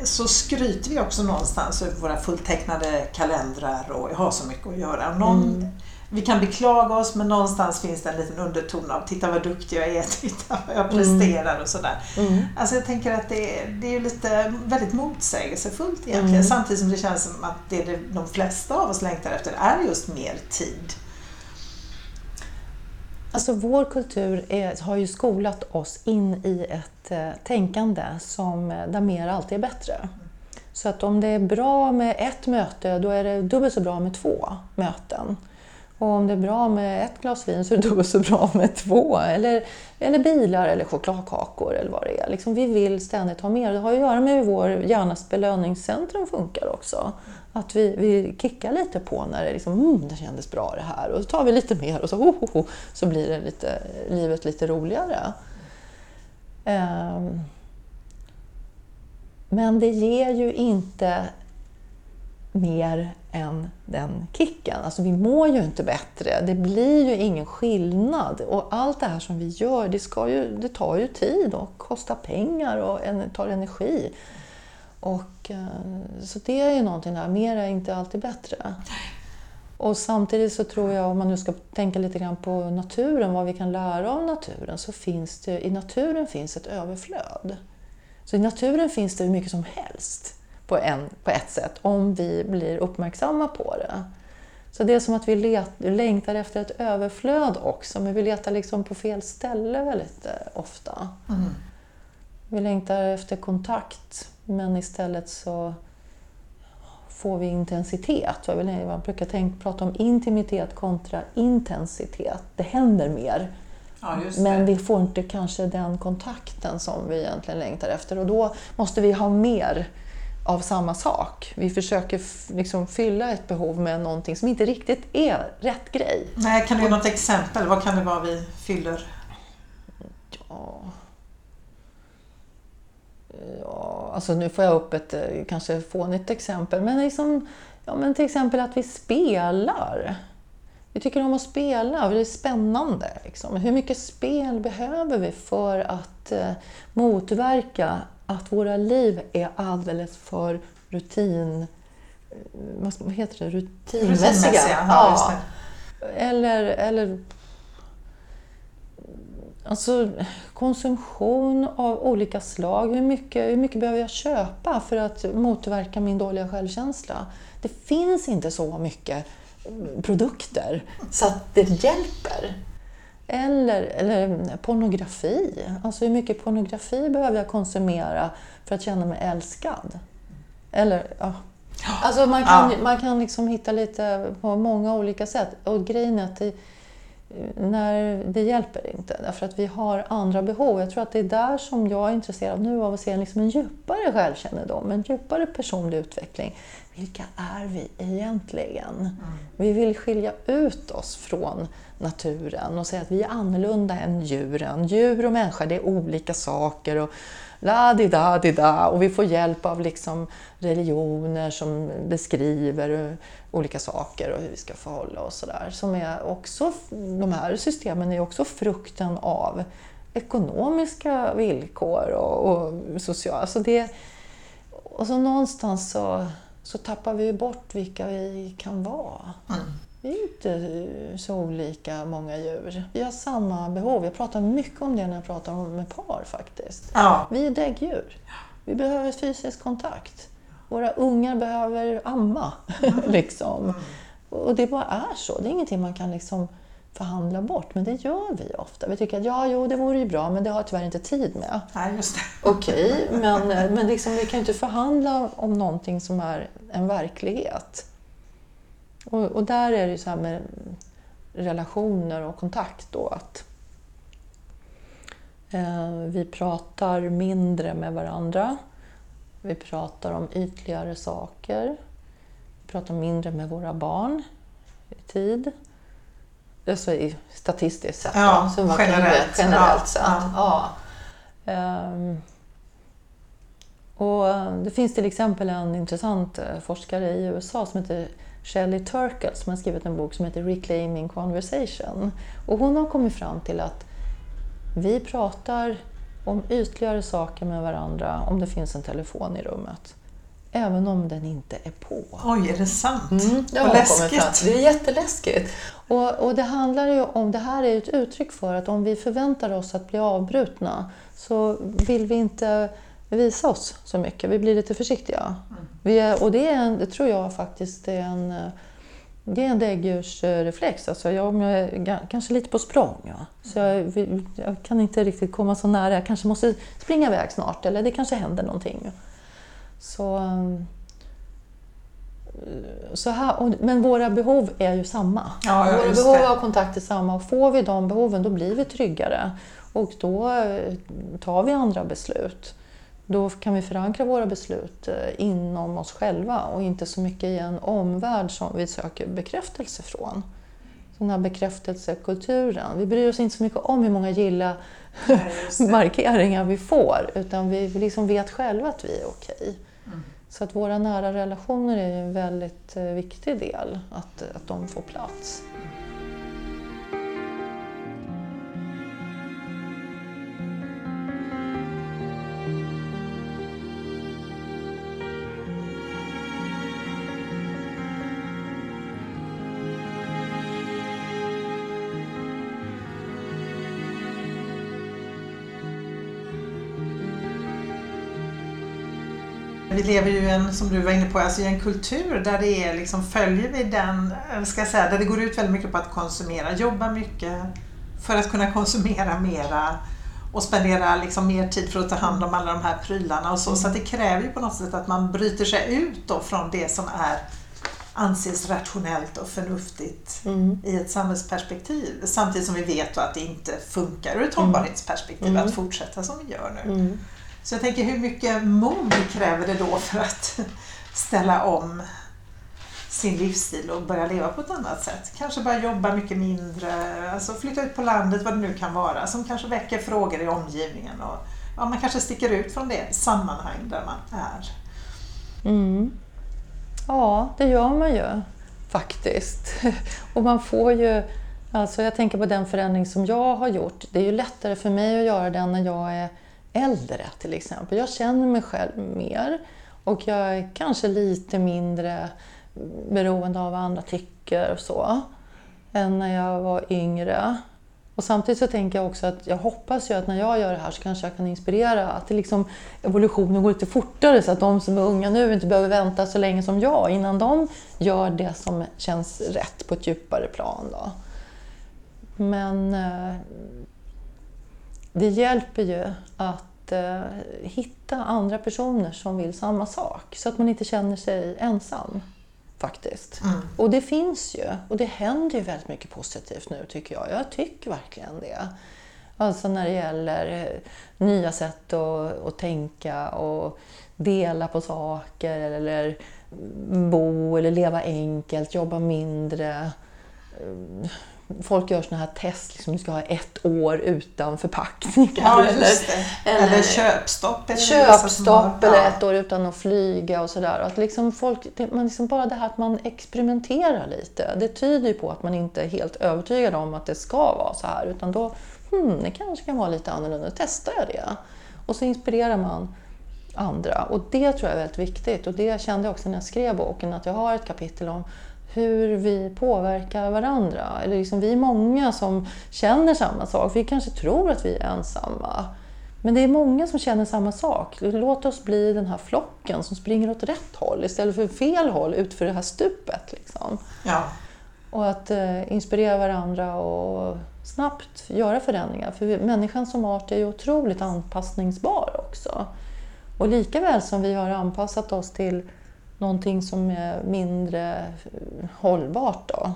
så skryter vi också någonstans över våra fulltecknade kalendrar och har så mycket att göra. Någon, mm. Vi kan beklaga oss men någonstans finns det en liten underton av titta vad duktig jag är, titta vad jag presterar mm. och sådär. Mm. Alltså jag tänker att det, det är lite väldigt motsägelsefullt egentligen mm. samtidigt som det känns som att det, det de flesta av oss längtar efter är just mer tid. Alltså vår kultur är, har ju skolat oss in i ett eh, tänkande som, eh, där mer alltid är bättre. Så att om det är bra med ett möte, då är det dubbelt så bra med två möten. Och om det är bra med ett glas vin så är det dubbelt så bra med två. Eller, eller bilar eller chokladkakor eller vad det är. Liksom, vi vill ständigt ha mer. Det har att göra med hur vår hjärnas belöningscentrum funkar också. Att vi, vi kickar lite på när det, liksom, mm, det kändes bra det här. Och så tar vi lite mer och så, oh, oh, oh, så blir det lite, livet lite roligare. Um, men det ger ju inte mer än den kicken. Alltså vi mår ju inte bättre. Det blir ju ingen skillnad. Och allt det här som vi gör, det, ska ju, det tar ju tid och kostar pengar och tar energi. Och, eh, så det är ju någonting där, mer är inte alltid bättre. Och samtidigt så tror jag, om man nu ska tänka lite grann på naturen, vad vi kan lära av naturen, så finns det, i naturen finns ett överflöd. Så i naturen finns det hur mycket som helst på, en, på ett sätt, om vi blir uppmärksamma på det. Så det är som att vi let, längtar efter ett överflöd också, men vi letar liksom på fel ställe väldigt eh, ofta. Mm. Vi längtar efter kontakt, men istället så får vi intensitet. Jag brukar tänka, prata om intimitet kontra intensitet. Det händer mer. Ja, men vi får inte kanske den kontakten som vi egentligen längtar efter och då måste vi ha mer av samma sak. Vi försöker liksom fylla ett behov med någonting som inte riktigt är rätt grej. Nej, kan du ge något exempel? Vad kan det vara vi fyller? Ja... Ja, alltså nu får jag upp ett eh, kanske fånigt exempel, men, liksom, ja, men till exempel att vi spelar. Vi tycker om att spela, det är spännande. Liksom. Hur mycket spel behöver vi för att eh, motverka att våra liv är alldeles för rutin... Eh, vad heter det? Rutinmässiga. Ja, eller, eller Alltså konsumtion av olika slag. Hur mycket, hur mycket behöver jag köpa för att motverka min dåliga självkänsla? Det finns inte så mycket produkter så att det hjälper. Eller, eller pornografi. Alltså hur mycket pornografi behöver jag konsumera för att känna mig älskad? Eller, ja. Alltså man kan, ja. man kan liksom hitta lite på många olika sätt. Och grejen är att det, när det hjälper inte, därför att vi har andra behov. Jag tror att det är där som jag är intresserad nu av att se liksom en djupare självkännedom, en djupare personlig utveckling. Vilka är vi egentligen? Mm. Vi vill skilja ut oss från naturen och säga att vi är annorlunda än djuren. Djur och människa, det är olika saker. Och la di da di da och vi får hjälp av liksom religioner som beskriver olika saker och hur vi ska förhålla oss. Och där. Som är också, de här systemen är också frukten av ekonomiska villkor och, och sociala... Alltså det, och så någonstans så, så tappar vi bort vilka vi kan vara. Mm. Vi är inte så olika många djur. Vi har samma behov. Jag pratar mycket om det när jag pratar med par faktiskt. Ja. Vi är däggdjur. Vi behöver fysisk kontakt. Våra ungar behöver amma. Mm. liksom. Mm. Och det bara är så. Det är ingenting man kan liksom förhandla bort, men det gör vi ofta. Vi tycker att ja, jo, det vore ju bra, men det har jag tyvärr inte tid med. Nej, just det. Okej, men, men liksom, vi kan ju inte förhandla om någonting som är en verklighet. Och, och där är det ju så här med relationer och kontakt då att eh, vi pratar mindre med varandra. Vi pratar om ytligare saker. Vi pratar mindre med våra barn i tid. Alltså i statistiskt sett. Ja, så generellt. generellt ja, sett. Ja. ja. Um, och eh, det finns till exempel en intressant eh, forskare i USA som heter Shelley Turkle som har skrivit en bok som heter Reclaiming Conversation. Och hon har kommit fram till att vi pratar om ytligare saker med varandra om det finns en telefon i rummet. Även om den inte är på. Oj, är det sant? Mm, det Vad läskigt! Det är jätteläskigt. Och, och det handlar ju om, det här är ett uttryck för att om vi förväntar oss att bli avbrutna så vill vi inte visa oss så mycket. Vi blir lite försiktiga. Mm. Vi är, och det, är en, det tror jag faktiskt är en, det är en däggdjursreflex. Alltså jag, jag är kanske lite på språng. Ja. Så jag, jag, kan inte riktigt komma så nära. Jag kanske måste springa iväg snart eller det kanske händer någonting. Så, så här, men våra behov är ju samma. Ja, ja, våra behov det. av kontakt är samma och får vi de behoven då blir vi tryggare och då eh, tar vi andra beslut. Då kan vi förankra våra beslut eh, inom oss själva och inte så mycket i en omvärld som vi söker bekräftelse från. Den här bekräftelsekulturen. Vi bryr oss inte så mycket om hur många gilla markeringar vi får utan vi liksom vet själva att vi är okej. Mm. Så att våra nära relationer är en väldigt eh, viktig del, att, att de får plats. Lever ju en, som du var inne på, alltså i en kultur där det är liksom, följer vi den, eh, ska jag säga, där det går ut väldigt mycket på att konsumera, jobba mycket för att kunna konsumera mera och spendera liksom mer tid för att ta hand om alla de här prylarna och så. Så det kräver ju på något sätt att man bryter sig ut då från det som är anses rationellt och förnuftigt Mm. i ett samhällsperspektiv. Samtidigt som vi vet att det inte funkar ur ett Mm. hållbarhetsperspektiv Mm. att fortsätta som vi gör nu. Mm. Så jag tänker hur mycket mod kräver det då för att ställa om sin livsstil och börja leva på ett annat sätt. Kanske börja jobba mycket mindre, alltså flytta ut på landet, vad det nu kan vara, som kanske väcker frågor i omgivningen. Och, ja, man kanske sticker ut från det sammanhang där man är. Mm. Ja, det gör man ju faktiskt. Och man får ju, alltså jag tänker på den förändring som jag har gjort. Det är ju lättare för mig att göra den när jag är äldre till exempel. Jag känner mig själv mer och jag är kanske lite mindre beroende av vad andra tycker och så än när jag var yngre. Och samtidigt så tänker jag också att jag hoppas ju att när jag gör det här så kanske jag kan inspirera att det liksom evolutionen går lite fortare så att de som är unga nu inte behöver vänta så länge som jag innan de gör det som känns rätt på ett djupare plan. Då. Men eh, det hjälper ju att eh, hitta andra personer som vill samma sak så att man inte känner sig ensam. Faktiskt. Mm. Och det finns ju. Och det händer ju väldigt mycket positivt nu tycker jag. Jag tycker verkligen det. Alltså när det gäller eh, nya sätt att, att tänka och dela på saker eller bo eller leva enkelt, jobba mindre. Folk gör såna här test, liksom, du ska ha ett år utan förpackningar. Ja, eller, eller- Eller köpstopp. Som köpstopp eller ett år utan att flyga och sådär. Att liksom folk, det, man liksom bara det här att man experimenterar lite, det tyder ju på att man inte är helt övertygad om att det ska vara så här. Utan då, hmm, det kanske kan vara lite annorlunda, testar jag det? Och så inspirerar man andra. Och det tror jag är väldigt viktigt. Och det kände jag också när jag skrev boken, att jag har ett kapitel om hur vi påverkar varandra. Eller liksom vi är många som känner samma sak. Vi kanske tror att vi är ensamma. Men det är många som känner samma sak. Låt oss bli den här flocken som springer åt rätt håll istället för fel håll utför det här stupet. Liksom. Ja. Och att eh, inspirera varandra och snabbt göra förändringar. För vi, människan som art är ju otroligt anpassningsbar också. Och lika väl som vi har anpassat oss till någonting som är mindre hållbart då,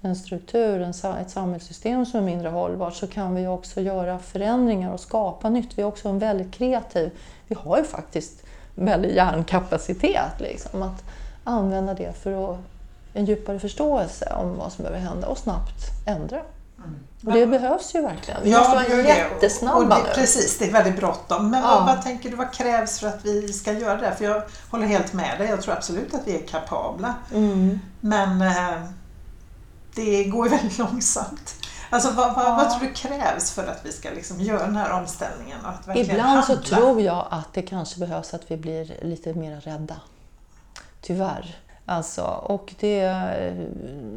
en struktur, en, ett samhällssystem som är mindre hållbart, så kan vi också göra förändringar och skapa nytt. Vi är också en väldigt kreativ, vi har ju faktiskt väldigt hjärnkapacitet liksom, att använda det för att en djupare förståelse om vad som behöver hända och snabbt ändra. Och det behövs ju verkligen. Vi måste det vara jättesnabba det, nu. Precis, det är väldigt bråttom. Men Ja. vad, vad tänker du, vad krävs för att vi ska göra det? För jag håller helt med dig, jag tror absolut att vi är kapabla. Mm. Men eh, det går ju väldigt långsamt. Alltså vad, vad, vad Ja. tror du krävs för att vi ska liksom göra den här omställningen? Och att verkligen Ibland så handla? tror jag att det kanske behövs att vi blir lite mer rädda. Tyvärr. Alltså, och det,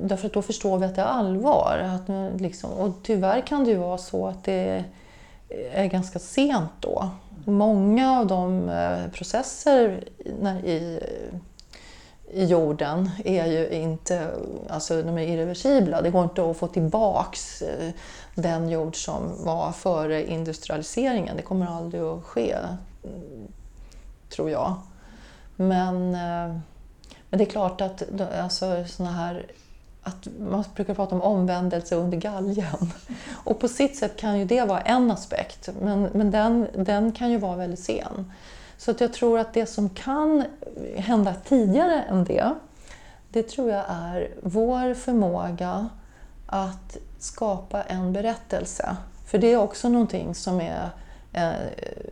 därför att då förstår vi att det är allvar. Att, liksom, och tyvärr kan det ju vara så att det är ganska sent då. Många av de eh, processer när, i, i jorden är ju inte, alltså de är irreversibla. Det går inte att få tillbaks eh, den jord som var före industrialiseringen. Det kommer aldrig att ske, tror jag. Men, eh, men det är klart att alltså, såna här att man brukar prata om omvändelse under galgen. Och på sitt sätt kan ju det vara en aspekt, men, men den, den kan ju vara väldigt sen. Så att jag tror att det som kan hända tidigare än det, det tror jag är vår förmåga att skapa en berättelse. För det är också någonting som är eh,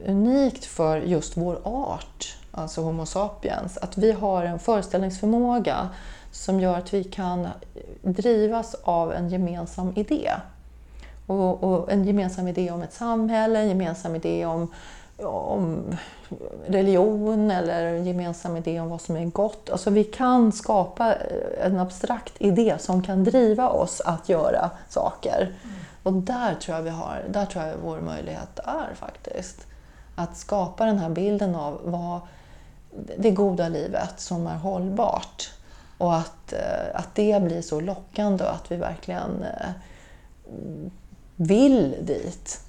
unikt för just vår art, alltså Homo sapiens. Att vi har en föreställningsförmåga som gör att vi kan drivas av en gemensam idé. Och, och, en gemensam idé om ett samhälle, en gemensam idé om, om religion eller en gemensam idé om vad som är gott. Alltså vi kan skapa en abstrakt idé som kan driva oss att göra saker. Mm. Och där tror jag vi har, där tror jag vår möjlighet är faktiskt. Att skapa den här bilden av vad det goda livet som är hållbart. Och att, eh, att det blir så lockande och att vi verkligen eh, vill dit.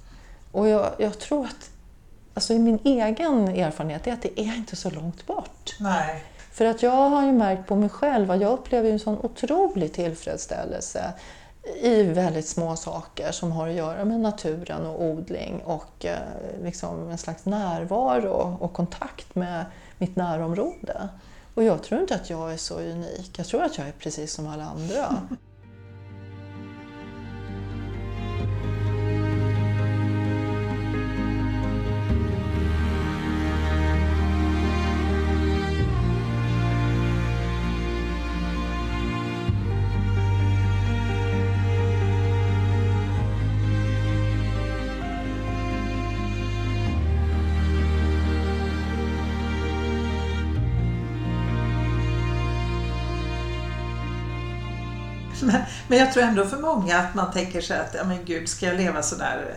Och jag, jag tror att, alltså i min egen erfarenhet, är att det är inte så långt bort. Nej. För att jag har ju märkt på mig själv att jag upplever en sån otrolig tillfredsställelse i väldigt små saker som har att göra med naturen och odling och eh, liksom en slags närvaro och kontakt med mitt närområde. Och jag tror inte att jag är så unik. Jag tror att jag är precis som alla andra. Men, jag tror ändå för många att man tänker sig att, ja men gud, ska jag leva sådär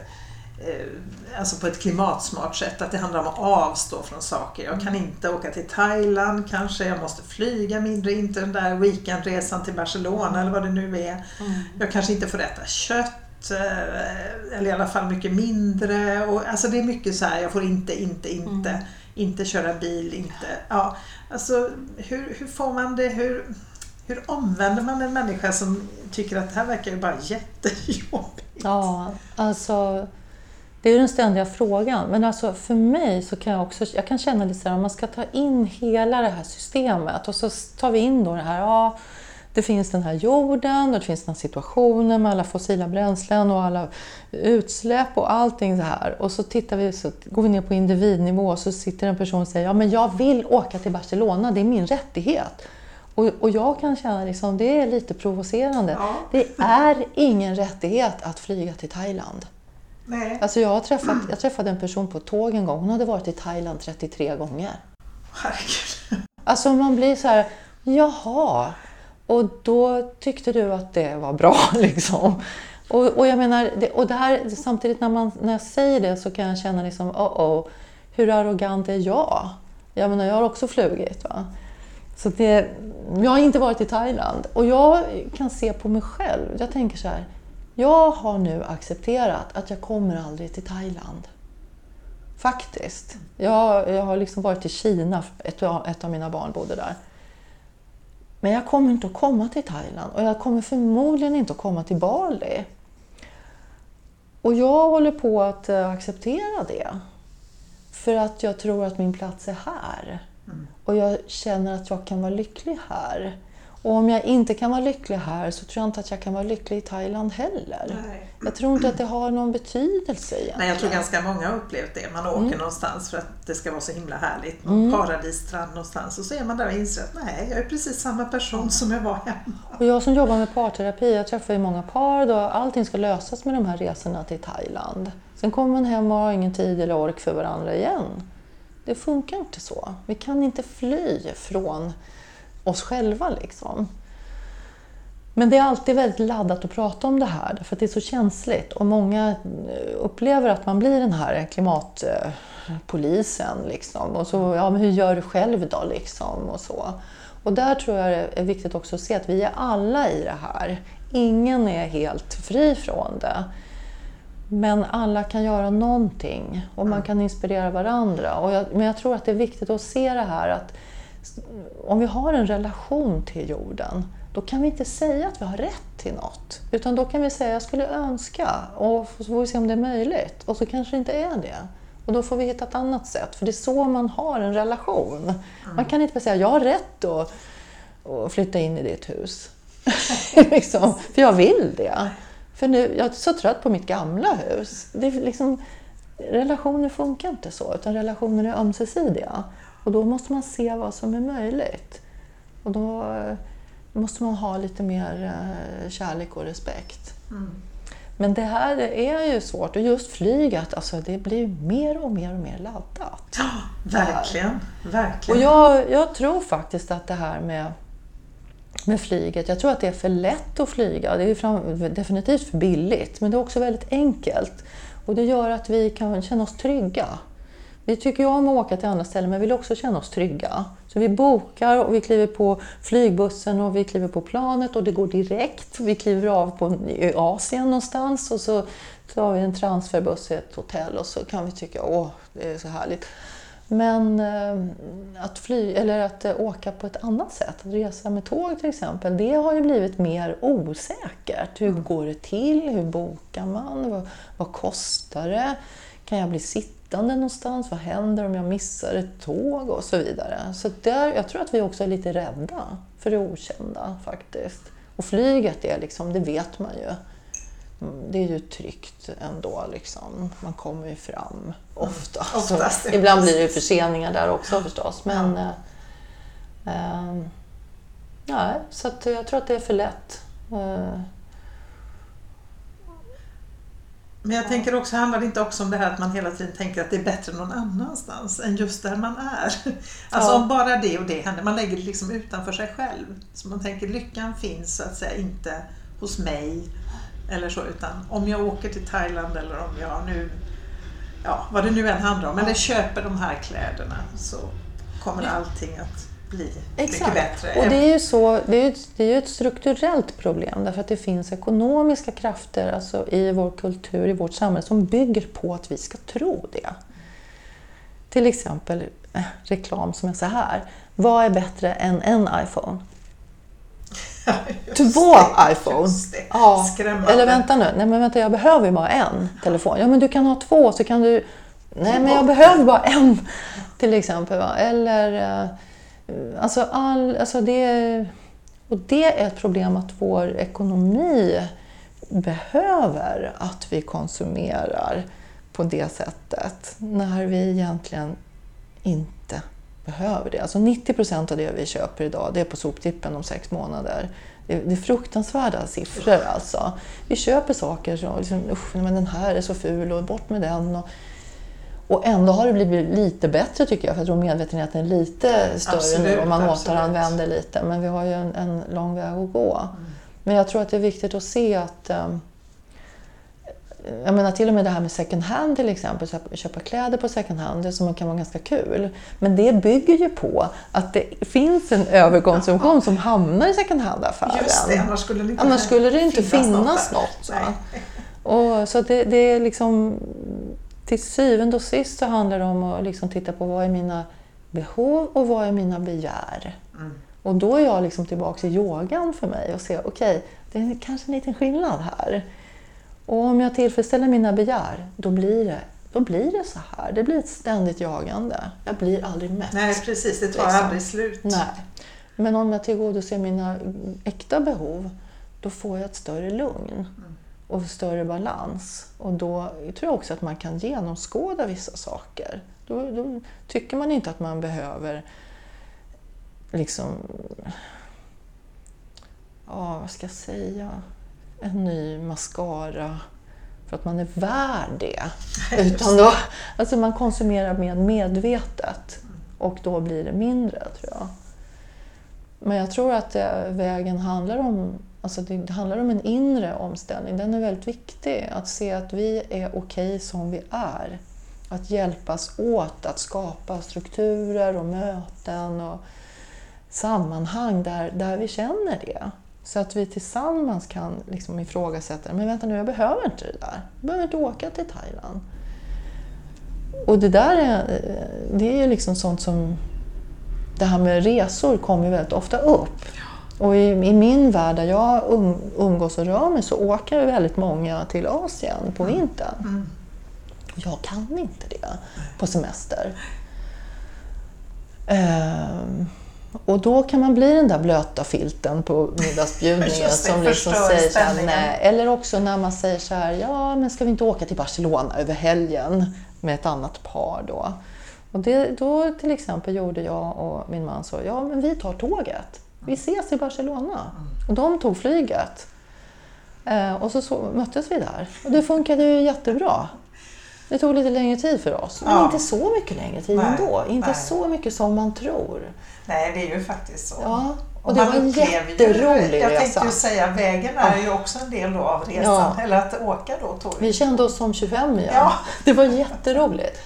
eh, alltså på ett klimatsmart sätt, att det handlar om att avstå från saker. Jag kan inte åka till Thailand kanske, jag måste flyga mindre, inte den där weekendresan till Barcelona eller vad det nu är. Mm. Jag kanske inte får äta kött, eh, eller i alla fall mycket mindre. Och, alltså det är mycket så här, jag får inte, inte, inte, mm. inte köra bil, inte. Ja, alltså hur, hur får man det, hur hur omvänder man en människa som tycker att det här verkar ju bara jättejobbigt? Ja, alltså det är den ständiga frågan. Men alltså för mig så kan jag också jag kan känna lite så här, om man ska ta in hela det här systemet och så tar vi in då det här, ja, det finns den här jorden och det finns den här situationen med alla fossila bränslen och alla utsläpp och allting så här. Och så tittar vi, så går vi ner på individnivå och så sitter en person och säger, ja men jag vill åka till Barcelona, det är min rättighet. Och, och jag kan känna liksom, det är lite provocerande. Ja. Det är ingen rättighet att flyga till Thailand. Nej. Alltså jag, har träffat, jag träffade en person på ett tåg en gång. Hon hade varit i Thailand 33 gånger. Herregud. Alltså man blir så här, jaha. Och då tyckte du att det var bra liksom. Och, och jag menar, det, och det här, samtidigt när, man, när jag säger det så kan jag känna liksom, oh oh, hur arrogant är jag? Jag menar, jag har också flugit. Va? Så det, jag har inte varit i Thailand och jag kan se på mig själv. Jag tänker så här. Jag har nu accepterat att jag kommer aldrig till Thailand. Faktiskt. Jag, jag har liksom varit i Kina, ett, ett av mina barn bodde där. Men jag kommer inte att komma till Thailand och jag kommer förmodligen inte att komma till Bali. Och jag håller på att eh, acceptera det. För att jag tror att min plats är här. Mm. Och jag känner att jag kan vara lycklig här. Och om jag inte kan vara lycklig här så tror jag inte att jag kan vara lycklig i Thailand heller. Nej. Jag tror inte att det har någon betydelse egentligen. Nej, jag tror ganska många har upplevt det. Man åker mm. någonstans för att det ska vara så himla härligt. Någon mm. paradisstrand någonstans. Och så är man där och inser att nej, jag är precis samma person som jag var hemma. Och jag som jobbar med parterapi, jag träffar ju många par då allting ska lösas med de här resorna till Thailand. Sen kommer man hem och har ingen tid eller ork för varandra igen. Det funkar inte så. Vi kan inte fly från oss själva. Liksom. Men det är alltid väldigt laddat att prata om det här för det är så känsligt och många eh, upplever att man blir den här klimatpolisen. Liksom. Och så, ja, men hur gör du själv då? Liksom, och, så. och där tror jag det är viktigt också att se att vi är alla i det här. Ingen är helt fri från det. Men alla kan göra någonting och man kan inspirera varandra. Och jag, men jag tror att det är viktigt att se det här att om vi har en relation till jorden, då kan vi inte säga att vi har rätt till något. Utan då kan vi säga jag skulle önska och så får vi se om det är möjligt. Och så kanske det inte är det. Och då får vi hitta ett annat sätt. För det är så man har en relation. Mm. Man kan inte bara säga jag har rätt att, att flytta in i ditt hus. liksom, för jag vill det. För nu, jag är så trött på mitt gamla hus. Det är liksom, relationer funkar inte så, utan relationer är ömsesidiga. Och då måste man se vad som är möjligt. Och då eh, måste man ha lite mer eh, kärlek och respekt. Mm. Men det här är ju svårt och just flyget, alltså det blir mer och mer och mer laddat. Ja, verkligen. verkligen. Och jag, jag tror faktiskt att det här med, med flyget, jag tror att det är för lätt att flyga. Det är fram, definitivt för billigt, men det är också väldigt enkelt. Och det gör att vi kan känna oss trygga. Vi tycker ju om att åka till andra ställen men vill också känna oss trygga. Så vi bokar och vi kliver på flygbussen och vi kliver på planet och det går direkt. Vi kliver av på, i Asien någonstans och så tar vi en transferbuss till ett hotell och så kan vi tycka åh, det är så härligt. Men eh, att, fly, eller att eh, åka på ett annat sätt, att resa med tåg till exempel, det har ju blivit mer osäkert. Hur går det till? Hur bokar man? Vad, vad kostar det? Kan jag bli sittande någonstans? Vad händer om jag missar ett tåg? Och så vidare. Så där, jag tror att vi också är lite rädda för det okända faktiskt. Och flyget är liksom, det vet man ju. Det är ju tryggt ändå. Liksom. Man kommer ju fram ofta. Mm, oftast, ibland blir det förseningar där också förstås. Men, ja. eh, eh, nej, så jag tror att det är för lätt. Eh, men jag tänker också, handlar det inte också om det här att man hela tiden tänker att det är bättre någon annanstans än just där man är? Alltså ja. om bara det och det händer, man lägger det liksom utanför sig själv. Så man tänker lyckan finns så att säga inte hos mig eller så, utan om jag åker till Thailand eller om jag nu, ja vad det nu än handlar om, eller köper de här kläderna så kommer allting att bli Exakt. mycket bättre. Och det är ju så, det är, det är ett strukturellt problem därför att det finns ekonomiska krafter alltså i vår kultur, i vårt samhälle som bygger på att vi ska tro det. Till exempel eh, reklam som är så här. Vad är bättre än en iPhone? Två det, iPhone? Ja. Eller vänta nu, nej men vänta jag behöver ju bara en telefon. Ja men du kan ha två så kan du... Nej men jag behöver bara en till exempel. Va? Eller... Eh, Alltså, all, alltså det, och det är ett problem att vår ekonomi behöver att vi konsumerar på det sättet när vi egentligen inte behöver det. Alltså 90 procent av det vi köper idag det är på soptippen om sex månader. Det är, det är fruktansvärda siffror alltså. Vi köper saker som liksom, usch, men den här är så ful och bort med den. Och, och ändå har det blivit lite bättre tycker jag, för jag tror medvetenheten är lite större absolut, nu och man absolut. återanvänder lite. Men vi har ju en, en lång väg att gå. Mm. Men jag tror att det är viktigt att se att um, jag menar till och med det här med second hand till exempel, köpa kläder på second hand, det som kan vara ganska kul. Men det bygger ju på att det finns en överkonsumtion som hamnar i second hand-affären. Just det, annars skulle det inte, annars skulle det inte finnas, finnas något. något och, så det, det, är liksom till syvende och sist så handlar det om att liksom titta på vad är mina behov och vad är mina begär. Mm. Och då är jag liksom tillbaka i yogan för mig och ser, okej, okay, det är kanske en liten skillnad här. Och om jag tillfredsställer mina begär, då blir det då blir det så här. Det blir ett ständigt jagande. Jag blir aldrig mätt. Nej, precis. Det tar liksom. aldrig slut. Nej. Men om jag tillgodoser mina äkta behov, då får jag ett större lugn. Mm och större balans. Och då tror jag också att man kan genomskåda vissa saker. Då, då tycker man inte att man behöver liksom, ja vad ska jag säga, en ny mascara för att man är värd det. Utan då, alltså man konsumerar mer medvetet och då blir det mindre tror jag. Men jag tror att vägen handlar om Alltså det, det, handlar om en inre omställning. Den är väldigt viktig. Att se att vi är okej okay som vi är. Att hjälpas åt att skapa strukturer och möten och sammanhang där, där vi känner det. Så att vi tillsammans kan liksom ifrågasätta, men vänta nu, jag behöver inte det där. Jag behöver inte åka till Thailand. Och det där är, det är ju liksom sånt som det här med resor kommer ju väldigt ofta upp. Och i, i min värld där jag um, umgås och rör mig så åker väldigt många till Asien på vintern. Mm. Jag kan inte det på semester. Ehm, och då kan man bli den där blöta filten på middagsbjudningen som liksom säger så här, nej. Eller också när man säger så här, ja men ska vi inte åka till Barcelona över helgen med ett annat par då? Och det, då till exempel gjorde jag och min man så, ja men vi tar tåget. Vi ses i Barcelona. Och de tog flyget. Eh, och så, så möttes vi där. Och det funkade ju jättebra. Det tog lite längre tid för oss, men Ja. inte så mycket längre tid Nej, ändå. Inte nej. så mycket som man tror. Nej, det är ju faktiskt så. Ja, och Och det var en upplever ju- jätterolig Jag tänkte resa. ju säga, vägen är ju också en del då av resan. Ja. Eller att åka då tåg. Vi kände oss som 25 igen. Ja. Det var jätteroligt.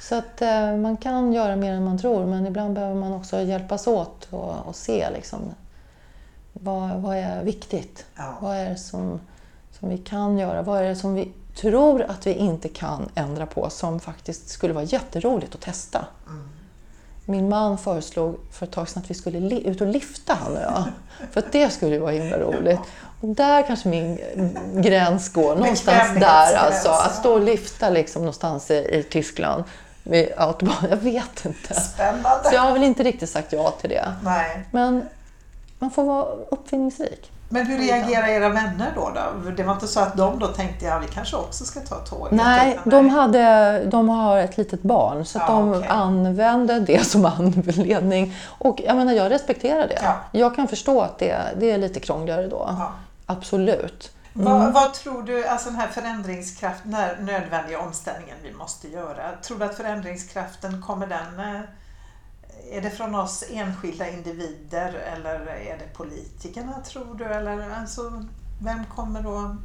Så att eh, man kan göra mer än man tror, men ibland behöver man också hjälpas åt och, och se liksom, vad, vad är viktigt. Ja. Vad är det som, som vi kan göra? Vad är det som vi tror att vi inte kan ändra på som faktiskt skulle vara jätteroligt att testa? Min man föreslog för ett tag sedan att vi skulle ut och lifta han och jag. För att det skulle ju vara himla roligt. Och där kanske min gräns går. Någonstans där alltså. Att stå och lifta liksom någonstans i, i Tyskland. Med autobahn. Jag vet inte. Spännande. Så jag har väl inte riktigt sagt ja till det. Nej. Men man får vara uppfinningsrik. Men hur reagerar era vänner då, då? Det var inte så att de då tänkte, ja vi kanske också ska ta tåget? Nej, de, hade, de har ett litet barn så att Ja, de okej. använde det som anledning. Och jag menar, jag respekterar det. Ja. Jag kan förstå att det, det är lite krångligare då. Ja. Absolut. Vad, vad tror du, alltså den här förändringskraft, den här nödvändiga omställningen vi måste göra, tror du att förändringskraften kommer den, eh, är det från oss enskilda individer eller är det politikerna tror du? Eller alltså, vem kommer då?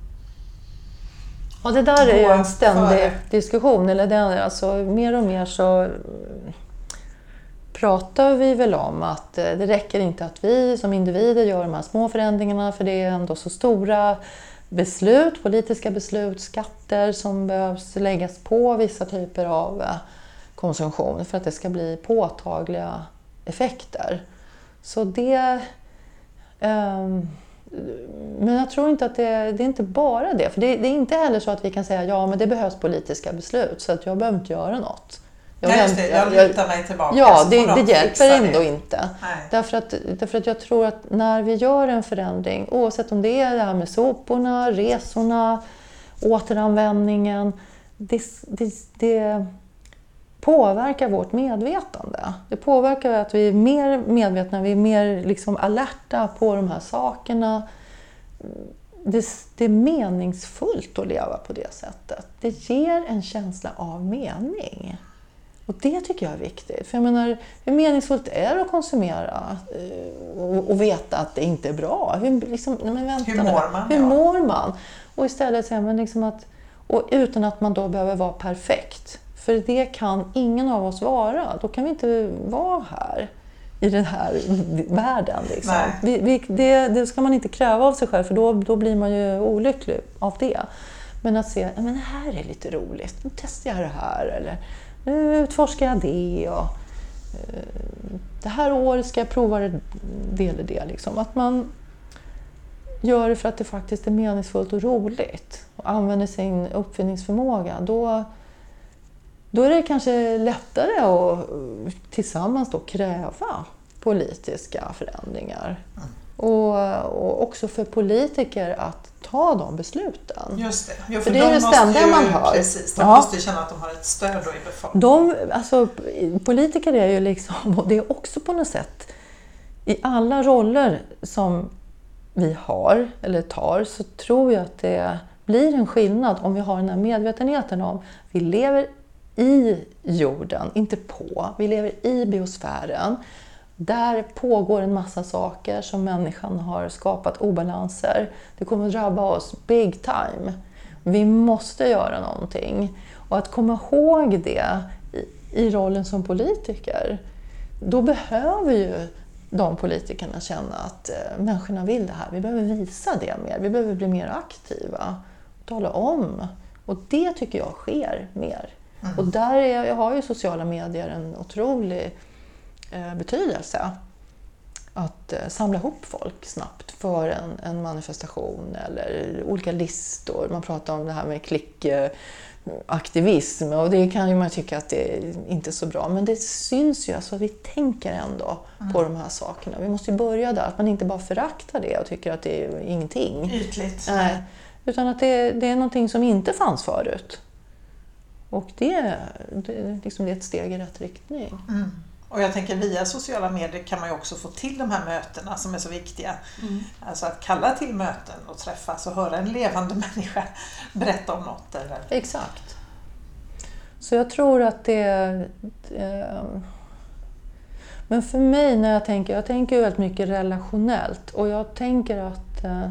Och det där är en ständig före. diskussion. Eller den, alltså, mer och mer så mm, pratar vi väl om att eh, det räcker inte att vi som individer gör de här små förändringarna för det är ändå så stora beslut, politiska beslut, skatter som behövs läggas på vissa typer av eh, konsumtion för att det ska bli påtagliga effekter. Så det... ehm, men jag tror inte att det, det är inte bara det. För det, det är inte heller så att vi kan säga ja men det behövs politiska beslut så att jag behöver inte göra något. Jag Nej, just det, jag jag- lutar mig tillbaka Ja, det, de det hjälper det. ändå inte. Nej. Därför att, därför att jag tror att när vi gör en förändring, oavsett om det är det här med soporna, resorna, återanvändningen, det, det, det påverkar vårt medvetande. Det påverkar att vi är mer medvetna, vi är mer liksom alerta på de här sakerna. Det, det är meningsfullt att leva på det sättet. Det ger en känsla av mening. Och det tycker jag är viktigt. För jag menar, hur meningsfullt är det att konsumera eh, och, och veta att det inte är bra? Hur, liksom, nej, men vänta Hur mår man, Hur mår man? Och istället säga, men liksom att, och utan att man då behöver vara perfekt. För det kan ingen av oss vara. Då kan vi inte vara här i den här världen. Liksom. Vi, vi, det, det ska man inte kräva av sig själv för då, då blir man ju olycklig av det. Men att se, men det här är lite roligt, nu testar jag det här. Eller nu utforskar jag det. Och, eh, det här året ska jag prova det, det eller det. Liksom. Att man gör det för att det faktiskt är meningsfullt och roligt och använder sin uppfinningsförmåga. Då, då är det kanske lättare att eh, tillsammans då kräva politiska förändringar. Och, och också för politiker att ta de besluten. Just det. Jo, För det är det ständiga ju, man hör. Precis, de Ja. måste ju känna att de har ett stöd i befolkningen. De, alltså, politiker är ju liksom, och det är också på något sätt, i alla roller som vi har eller tar så tror jag att det blir en skillnad om vi har den här medvetenheten om vi lever i jorden, inte på. Vi lever i biosfären. Där pågår en massa saker som människan har skapat obalanser. Det kommer att drabba oss big time. Vi måste göra någonting. Och att komma ihåg det i, rollen som politiker, då behöver ju de politikerna känna att eh, människorna vill det här. Vi behöver visa det mer. Vi behöver bli mer aktiva. Tala om. Och det tycker jag sker mer. Och där är, jag har ju sociala medier en otrolig eh, betydelse att eh, samla ihop folk snabbt för en, en manifestation eller olika listor. Man pratar om det här med klickaktivism och det kan ju man tycka att det är inte är så bra. Men det syns ju, alltså vi tänker ändå mm. på de här sakerna. Vi måste ju börja där, att man inte bara föraktar det och tycker att det är ingenting. Ytligt. Nej, utan att det, det är någonting som inte fanns förut. Och det, det, liksom det är ett steg i rätt riktning. Mm. Och jag tänker via sociala medier kan man ju också få till de här mötena som är så viktiga. Mm. Alltså att kalla till möten och träffas och höra en levande människa berätta om något. Eller... Exakt. Så jag tror att det... det men för mig när jag tänker, jag tänker väldigt mycket relationellt och jag tänker att eh,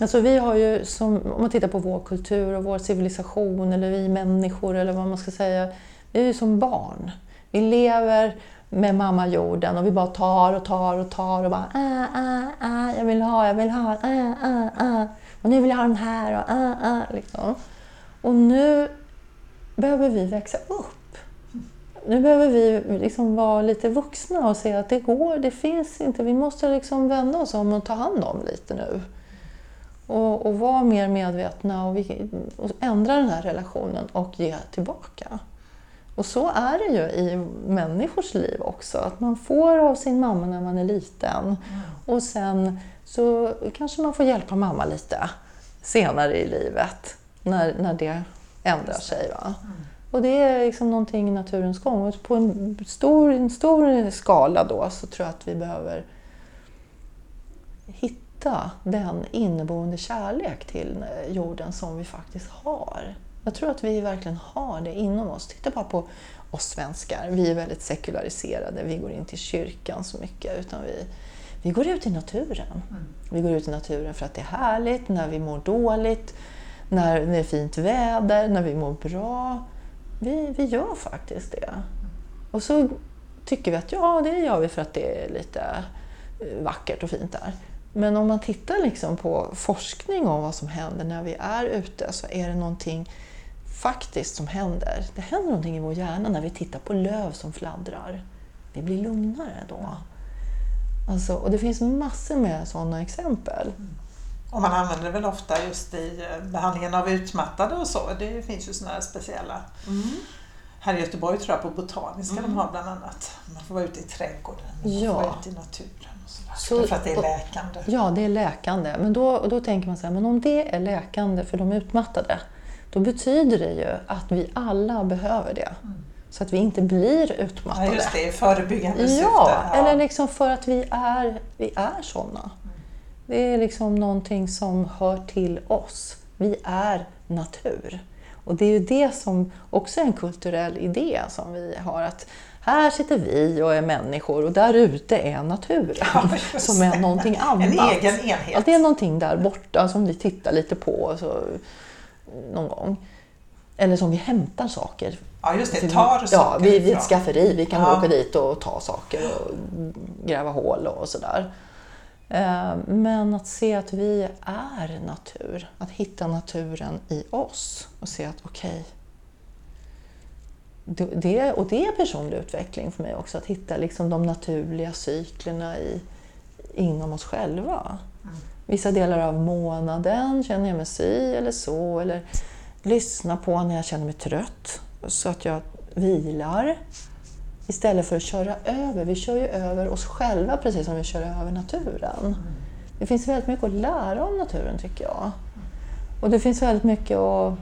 Alltså vi har ju, som, om man tittar på vår kultur och vår civilisation eller vi människor eller vad man ska säga. Vi är ju som barn. Vi lever med mamma jorden och vi bara tar och tar och tar och bara ah, ah, ah, jag vill ha, jag vill ha, ah, ah, ah. Och nu vill jag ha den här och ah, ah, liksom. Och nu behöver vi växa upp. Nu behöver vi liksom vara lite vuxna och se att det går, det finns inte. Vi måste liksom vända oss om och ta hand om lite nu. Och, och vara mer medvetna och, vi, och ändra den här relationen och ge tillbaka. Och så är det ju i människors liv också, att man får av sin mamma när man är liten. Mm. Och sen så kanske man får hjälpa mamma lite senare i livet, när, när det ändrar sig. Va? Mm. Och det är liksom någonting i naturens gång. Och på en stor, en stor skala då så tror jag att vi behöver hitta den inneboende kärlek till jorden som vi faktiskt har. Jag tror att vi verkligen har det inom oss. Titta bara på oss svenskar. Vi är väldigt sekulariserade. Vi går inte i kyrkan så mycket. utan vi, vi går ut i naturen. Mm. Vi går ut i naturen för att det är härligt, när vi mår dåligt, när det är fint väder, när vi mår bra. Vi, vi gör faktiskt det. Och så tycker vi att ja, det gör vi för att det är lite eh, vackert och fint där. Men om man tittar liksom på forskning om vad som händer när vi är ute så är det någonting faktiskt som händer. Det händer någonting i vår hjärna när vi tittar på löv som fladdrar. Vi blir lugnare då. Alltså, och det finns massor med sådana exempel. Och man använder det väl ofta just i eh, behandlingen av utmattade och så. Det finns ju sådana speciella. Mm. Här i Göteborg tror jag på Botaniska mm. de har bland annat. Man får vara ute i trädgården, man ja. får vara ute i naturen. Så, för att det är läkande? Ja, det är läkande. Men då, då tänker man så här, men om det är läkande för de utmattade, då betyder det ju att vi alla behöver det. Mm. Så att vi inte blir utmattade. Ja, just det, förebyggande syfte. Ja, ja, eller liksom för att vi är, vi är sådana. Mm. Det är liksom någonting som hör till oss. Vi är natur. Och det är ju det som också är en kulturell idé som vi har. att här sitter vi och är människor och där ute är naturen ja, som är någonting annat. En egen enhet. Att det är någonting där borta som vi tittar lite på så, någon gång. Eller som vi hämtar saker. Ja, just det. Tar saker Ja, vi, vid ett skafferi. Vi kan ja. åka dit och ta saker och gräva hål och sådär. Eh, men att se att vi är natur. Att hitta naturen i oss och se att okej, okay, det, och det är personlig utveckling för mig också, att hitta liksom de naturliga cyklerna i, inom oss själva. Mm. Vissa delar av månaden känner jag mig si eller så, eller lyssna på när jag känner mig trött, så att jag vilar. Istället för att köra över. Vi kör ju över oss själva precis som vi kör över naturen. Mm. Det finns väldigt mycket att lära om naturen tycker jag. Och det finns väldigt mycket att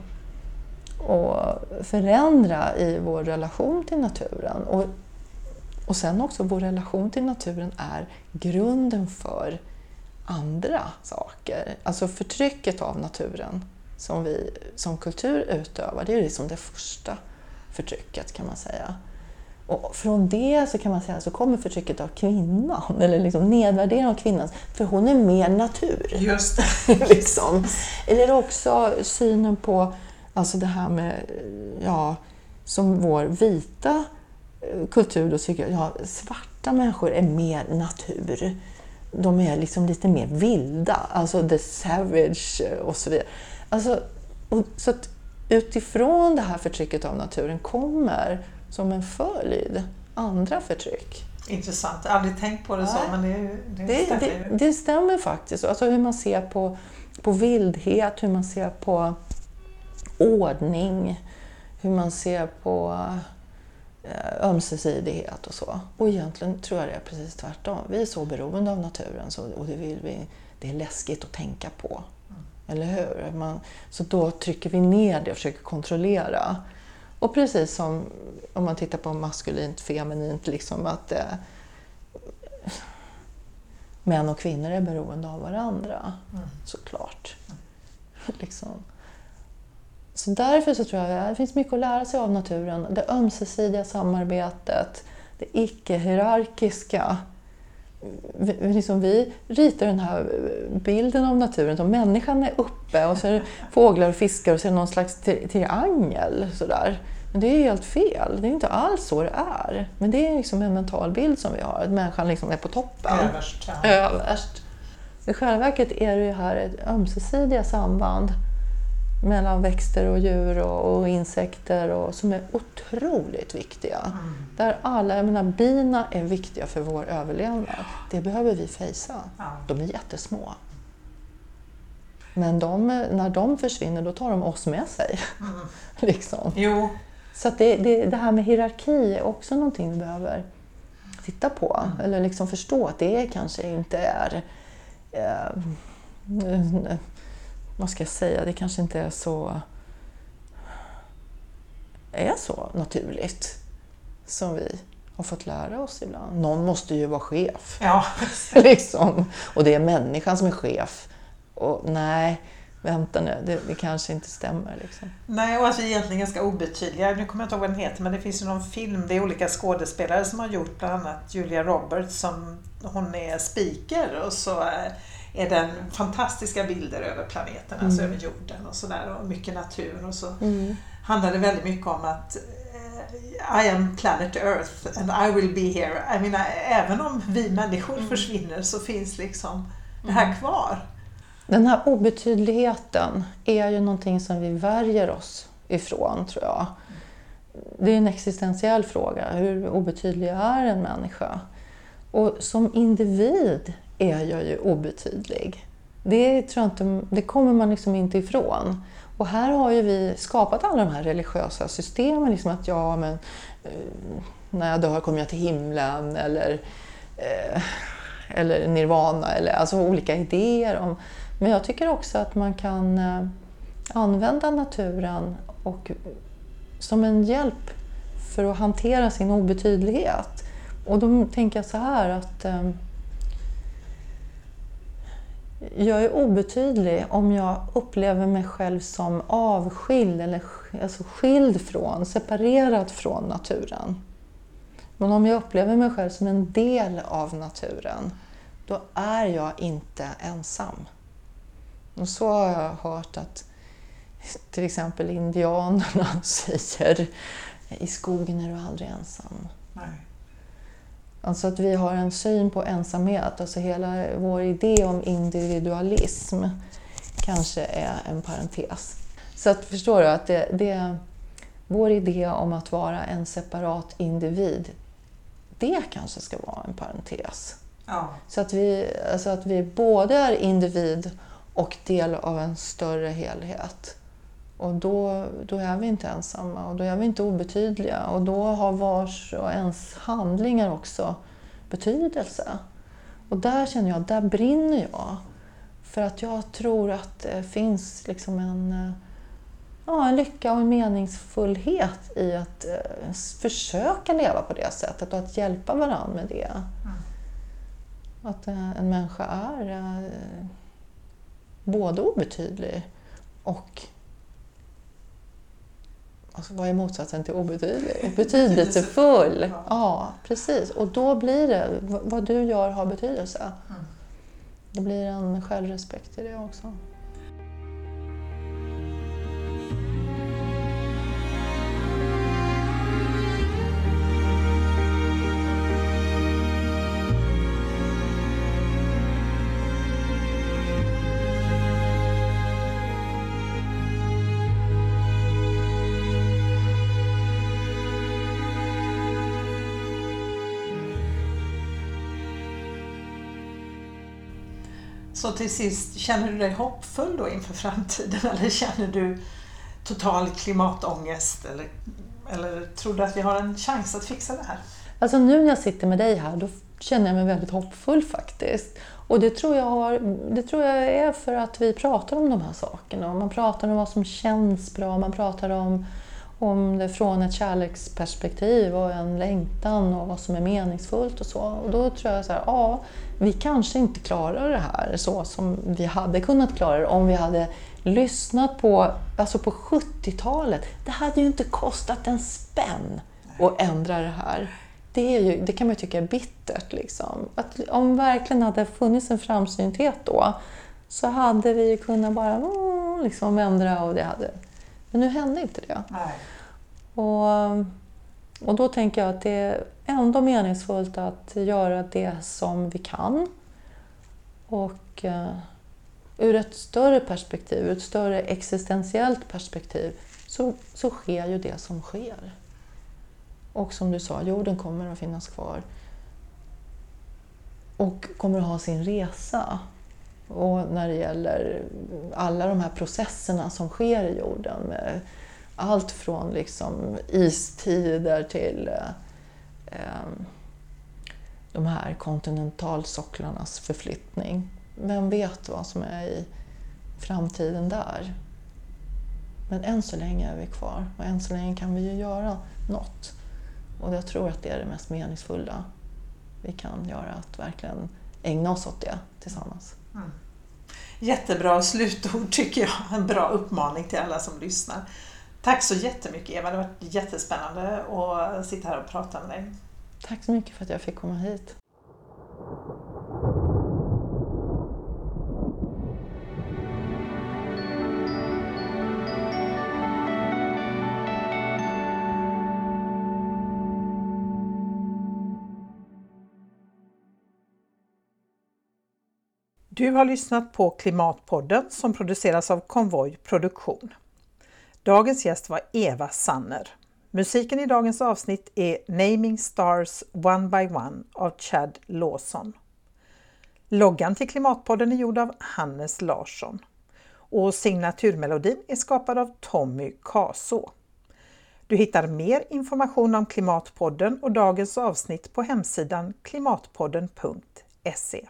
och förändra i vår relation till naturen. Och, och sen också vår relation till naturen är grunden för andra saker. Alltså förtrycket av naturen som vi som kultur utövar, det är liksom det första förtrycket kan man säga. Och från det så kan man säga så kommer förtrycket av kvinnan, eller liksom nedvärderingen av kvinnan, för hon är mer natur. Just liksom. Eller också synen på Alltså det här med, ja, som vår vita eh, kultur då tycker jag, ja, svarta människor är mer natur. De är liksom lite mer vilda, alltså the savage eh, och så vidare. Alltså, och, så att utifrån det här förtrycket av naturen kommer som en följd andra förtryck. Intressant, jag har aldrig tänkt på det så men det, det, Det, stämmer det, det stämmer faktiskt. Alltså hur man ser på, på vildhet, hur man ser på ordning, hur man ser på eh, ömsesidighet och så. Och egentligen tror jag det är precis tvärtom. Vi är så beroende av naturen så, och det, vill vi, det är läskigt att tänka på. Eller hur? Man, så då trycker vi ner det och försöker kontrollera. Och precis som om man tittar på maskulint, feminint, liksom att eh, män och kvinnor är beroende av varandra. Såklart. liksom. Så därför så tror jag att det finns mycket att lära sig av naturen. Det ömsesidiga samarbetet, det icke-hierarkiska. Vi, liksom vi ritar den här bilden av naturen som människan är uppe och så är det fåglar och fiskar och så är det någon slags tri- triangel. Sådär. Men det är helt fel. Det är inte alls så det är. Men det är liksom en mental bild som vi har, att människan liksom är på toppen Överst, ja. överst. I själva verket är det här ett ömsesidiga samband mellan växter och djur och, och insekter och, som är otroligt viktiga. Där alla, jag menar bina är viktiga för vår överlevnad. Det behöver vi fejsa. Ja. De är jättesmå. Men de, när de försvinner då tar de oss med sig. liksom. Jo, Så det, det, det här med hierarki är också någonting vi behöver titta på. Eller liksom förstå att det kanske inte är... Eh, vad ska jag säga? Det kanske inte är så... är så naturligt som vi har fått lära oss ibland. Någon måste ju vara chef. ja. liksom. Och det är människan som är chef. Och nej, vänta nu, det, det kanske inte stämmer. Liksom. Nej, och att vi är egentligen ganska obetydliga. Nu kommer jag inte ihåg vad den heter, men det finns ju någon film, det är olika skådespelare som har gjort, bland annat Julia Roberts som hon är speaker och så är det fantastiska bilder över planeten, alltså över jorden och sådär och mycket natur och så handlar det väldigt mycket om att eh, I am planet Earth and I will be here. Jag menar, även om vi människor försvinner så finns liksom det här kvar. Den här obetydligheten är ju någonting som vi värjer oss ifrån, tror jag. Det är en existentiell fråga. Hur obetydlig är en människa? Och som individ är jag ju obetydlig. Det, tror jag inte, det kommer man liksom inte ifrån. Och här har ju vi skapat alla de här religiösa systemen. Liksom att ja, men, eh, när jag dör kommer jag till himlen eller, eh, eller nirvana. Eller, alltså olika idéer om men jag tycker också att man kan eh, använda naturen och, som en hjälp för att hantera sin obetydlighet. Och då tänker jag så här att eh, jag är obetydlig om jag upplever mig själv som avskild eller alltså skild från, separerad från naturen. Men om jag upplever mig själv som en del av naturen, då är jag inte ensam. Och så har jag hört att till exempel indianerna säger i skogen är du aldrig ensam. Nej. Alltså att vi har en syn på ensamhet, alltså hela vår idé om individualism kanske är en parentes. Så att förstår du att det, det, vår idé om att vara en separat individ, det kanske ska vara en parentes. Ja. Så att vi, alltså att vi både är individ och del av en större helhet. Och då, då är vi inte ensamma och då är vi inte obetydliga och då har vars och ens handlingar också betydelse. Och där känner jag, där brinner jag. För att jag tror att det finns liksom en, ja, en lycka och en meningsfullhet i att eh, försöka leva på det sättet och att hjälpa varandra med det. Att eh, en människa är eh, både obetydlig och Alltså, vad är motsatsen till obetydlig? Betydelsefull. Ja, precis. Och då blir det, vad du gör har betydelse. Det blir en självrespekt i det också. Så till sist, känner du dig hoppfull då inför framtiden eller känner du total klimatångest eller, eller tror du att vi har en chans att fixa det här? Alltså nu när jag sitter med dig här, då känner jag mig väldigt hoppfull faktiskt. Och det tror, jag har, det tror jag är för att vi pratar om de här sakerna. Man pratar om vad som känns bra, man pratar om, om det från ett kärleksperspektiv och en längtan och vad som är meningsfullt och så. Och då tror jag så här, ja, vi kanske inte klarar det här så som vi hade kunnat klara det om vi hade lyssnat på, alltså på 70-talet. Det hade ju inte kostat en spänn att ändra det här det, är ju, det kan man ju tycka är bittert. Liksom. Att om verkligen hade funnits en framsynthet då så hade vi ju kunnat bara mm, liksom ändra och det hade... Men nu hände inte det. Nej. Och, och då tänker jag att det är ändå meningsfullt att göra det som vi kan. Och uh, ur ett större perspektiv, ur ett större existentiellt perspektiv, så, så sker ju det som sker. Och som du sa, jorden kommer att finnas kvar. Och kommer att ha sin resa. Och när det gäller alla de här processerna som sker i jorden med allt från liksom istider till eh, ehm, de här kontinentalsocklarnas förflyttning. Vem vet vad som är i framtiden där? Men än så länge är vi kvar och än så länge kan vi ju göra något. Och jag tror att det är det mest meningsfulla vi kan göra, att verkligen ägna oss åt det tillsammans. Mm. Jättebra slutord tycker jag, en bra uppmaning till alla som lyssnar. Tack så jättemycket Eva, det har varit jättespännande att sitta här och prata med dig. Tack så mycket för att jag fick komma hit. Du har lyssnat på Klimatpodden som produceras av Konvoj Produktion. Dagens gäst var Eva Sanner. Musiken i dagens avsnitt är Naming Stars One by One av Chad Lawson. Loggan till Klimatpodden är gjord av Hannes Larsson och signaturmelodin är skapad av Tommy Kaso. Du hittar mer information om Klimatpodden och dagens avsnitt på hemsidan klimatpodden.se.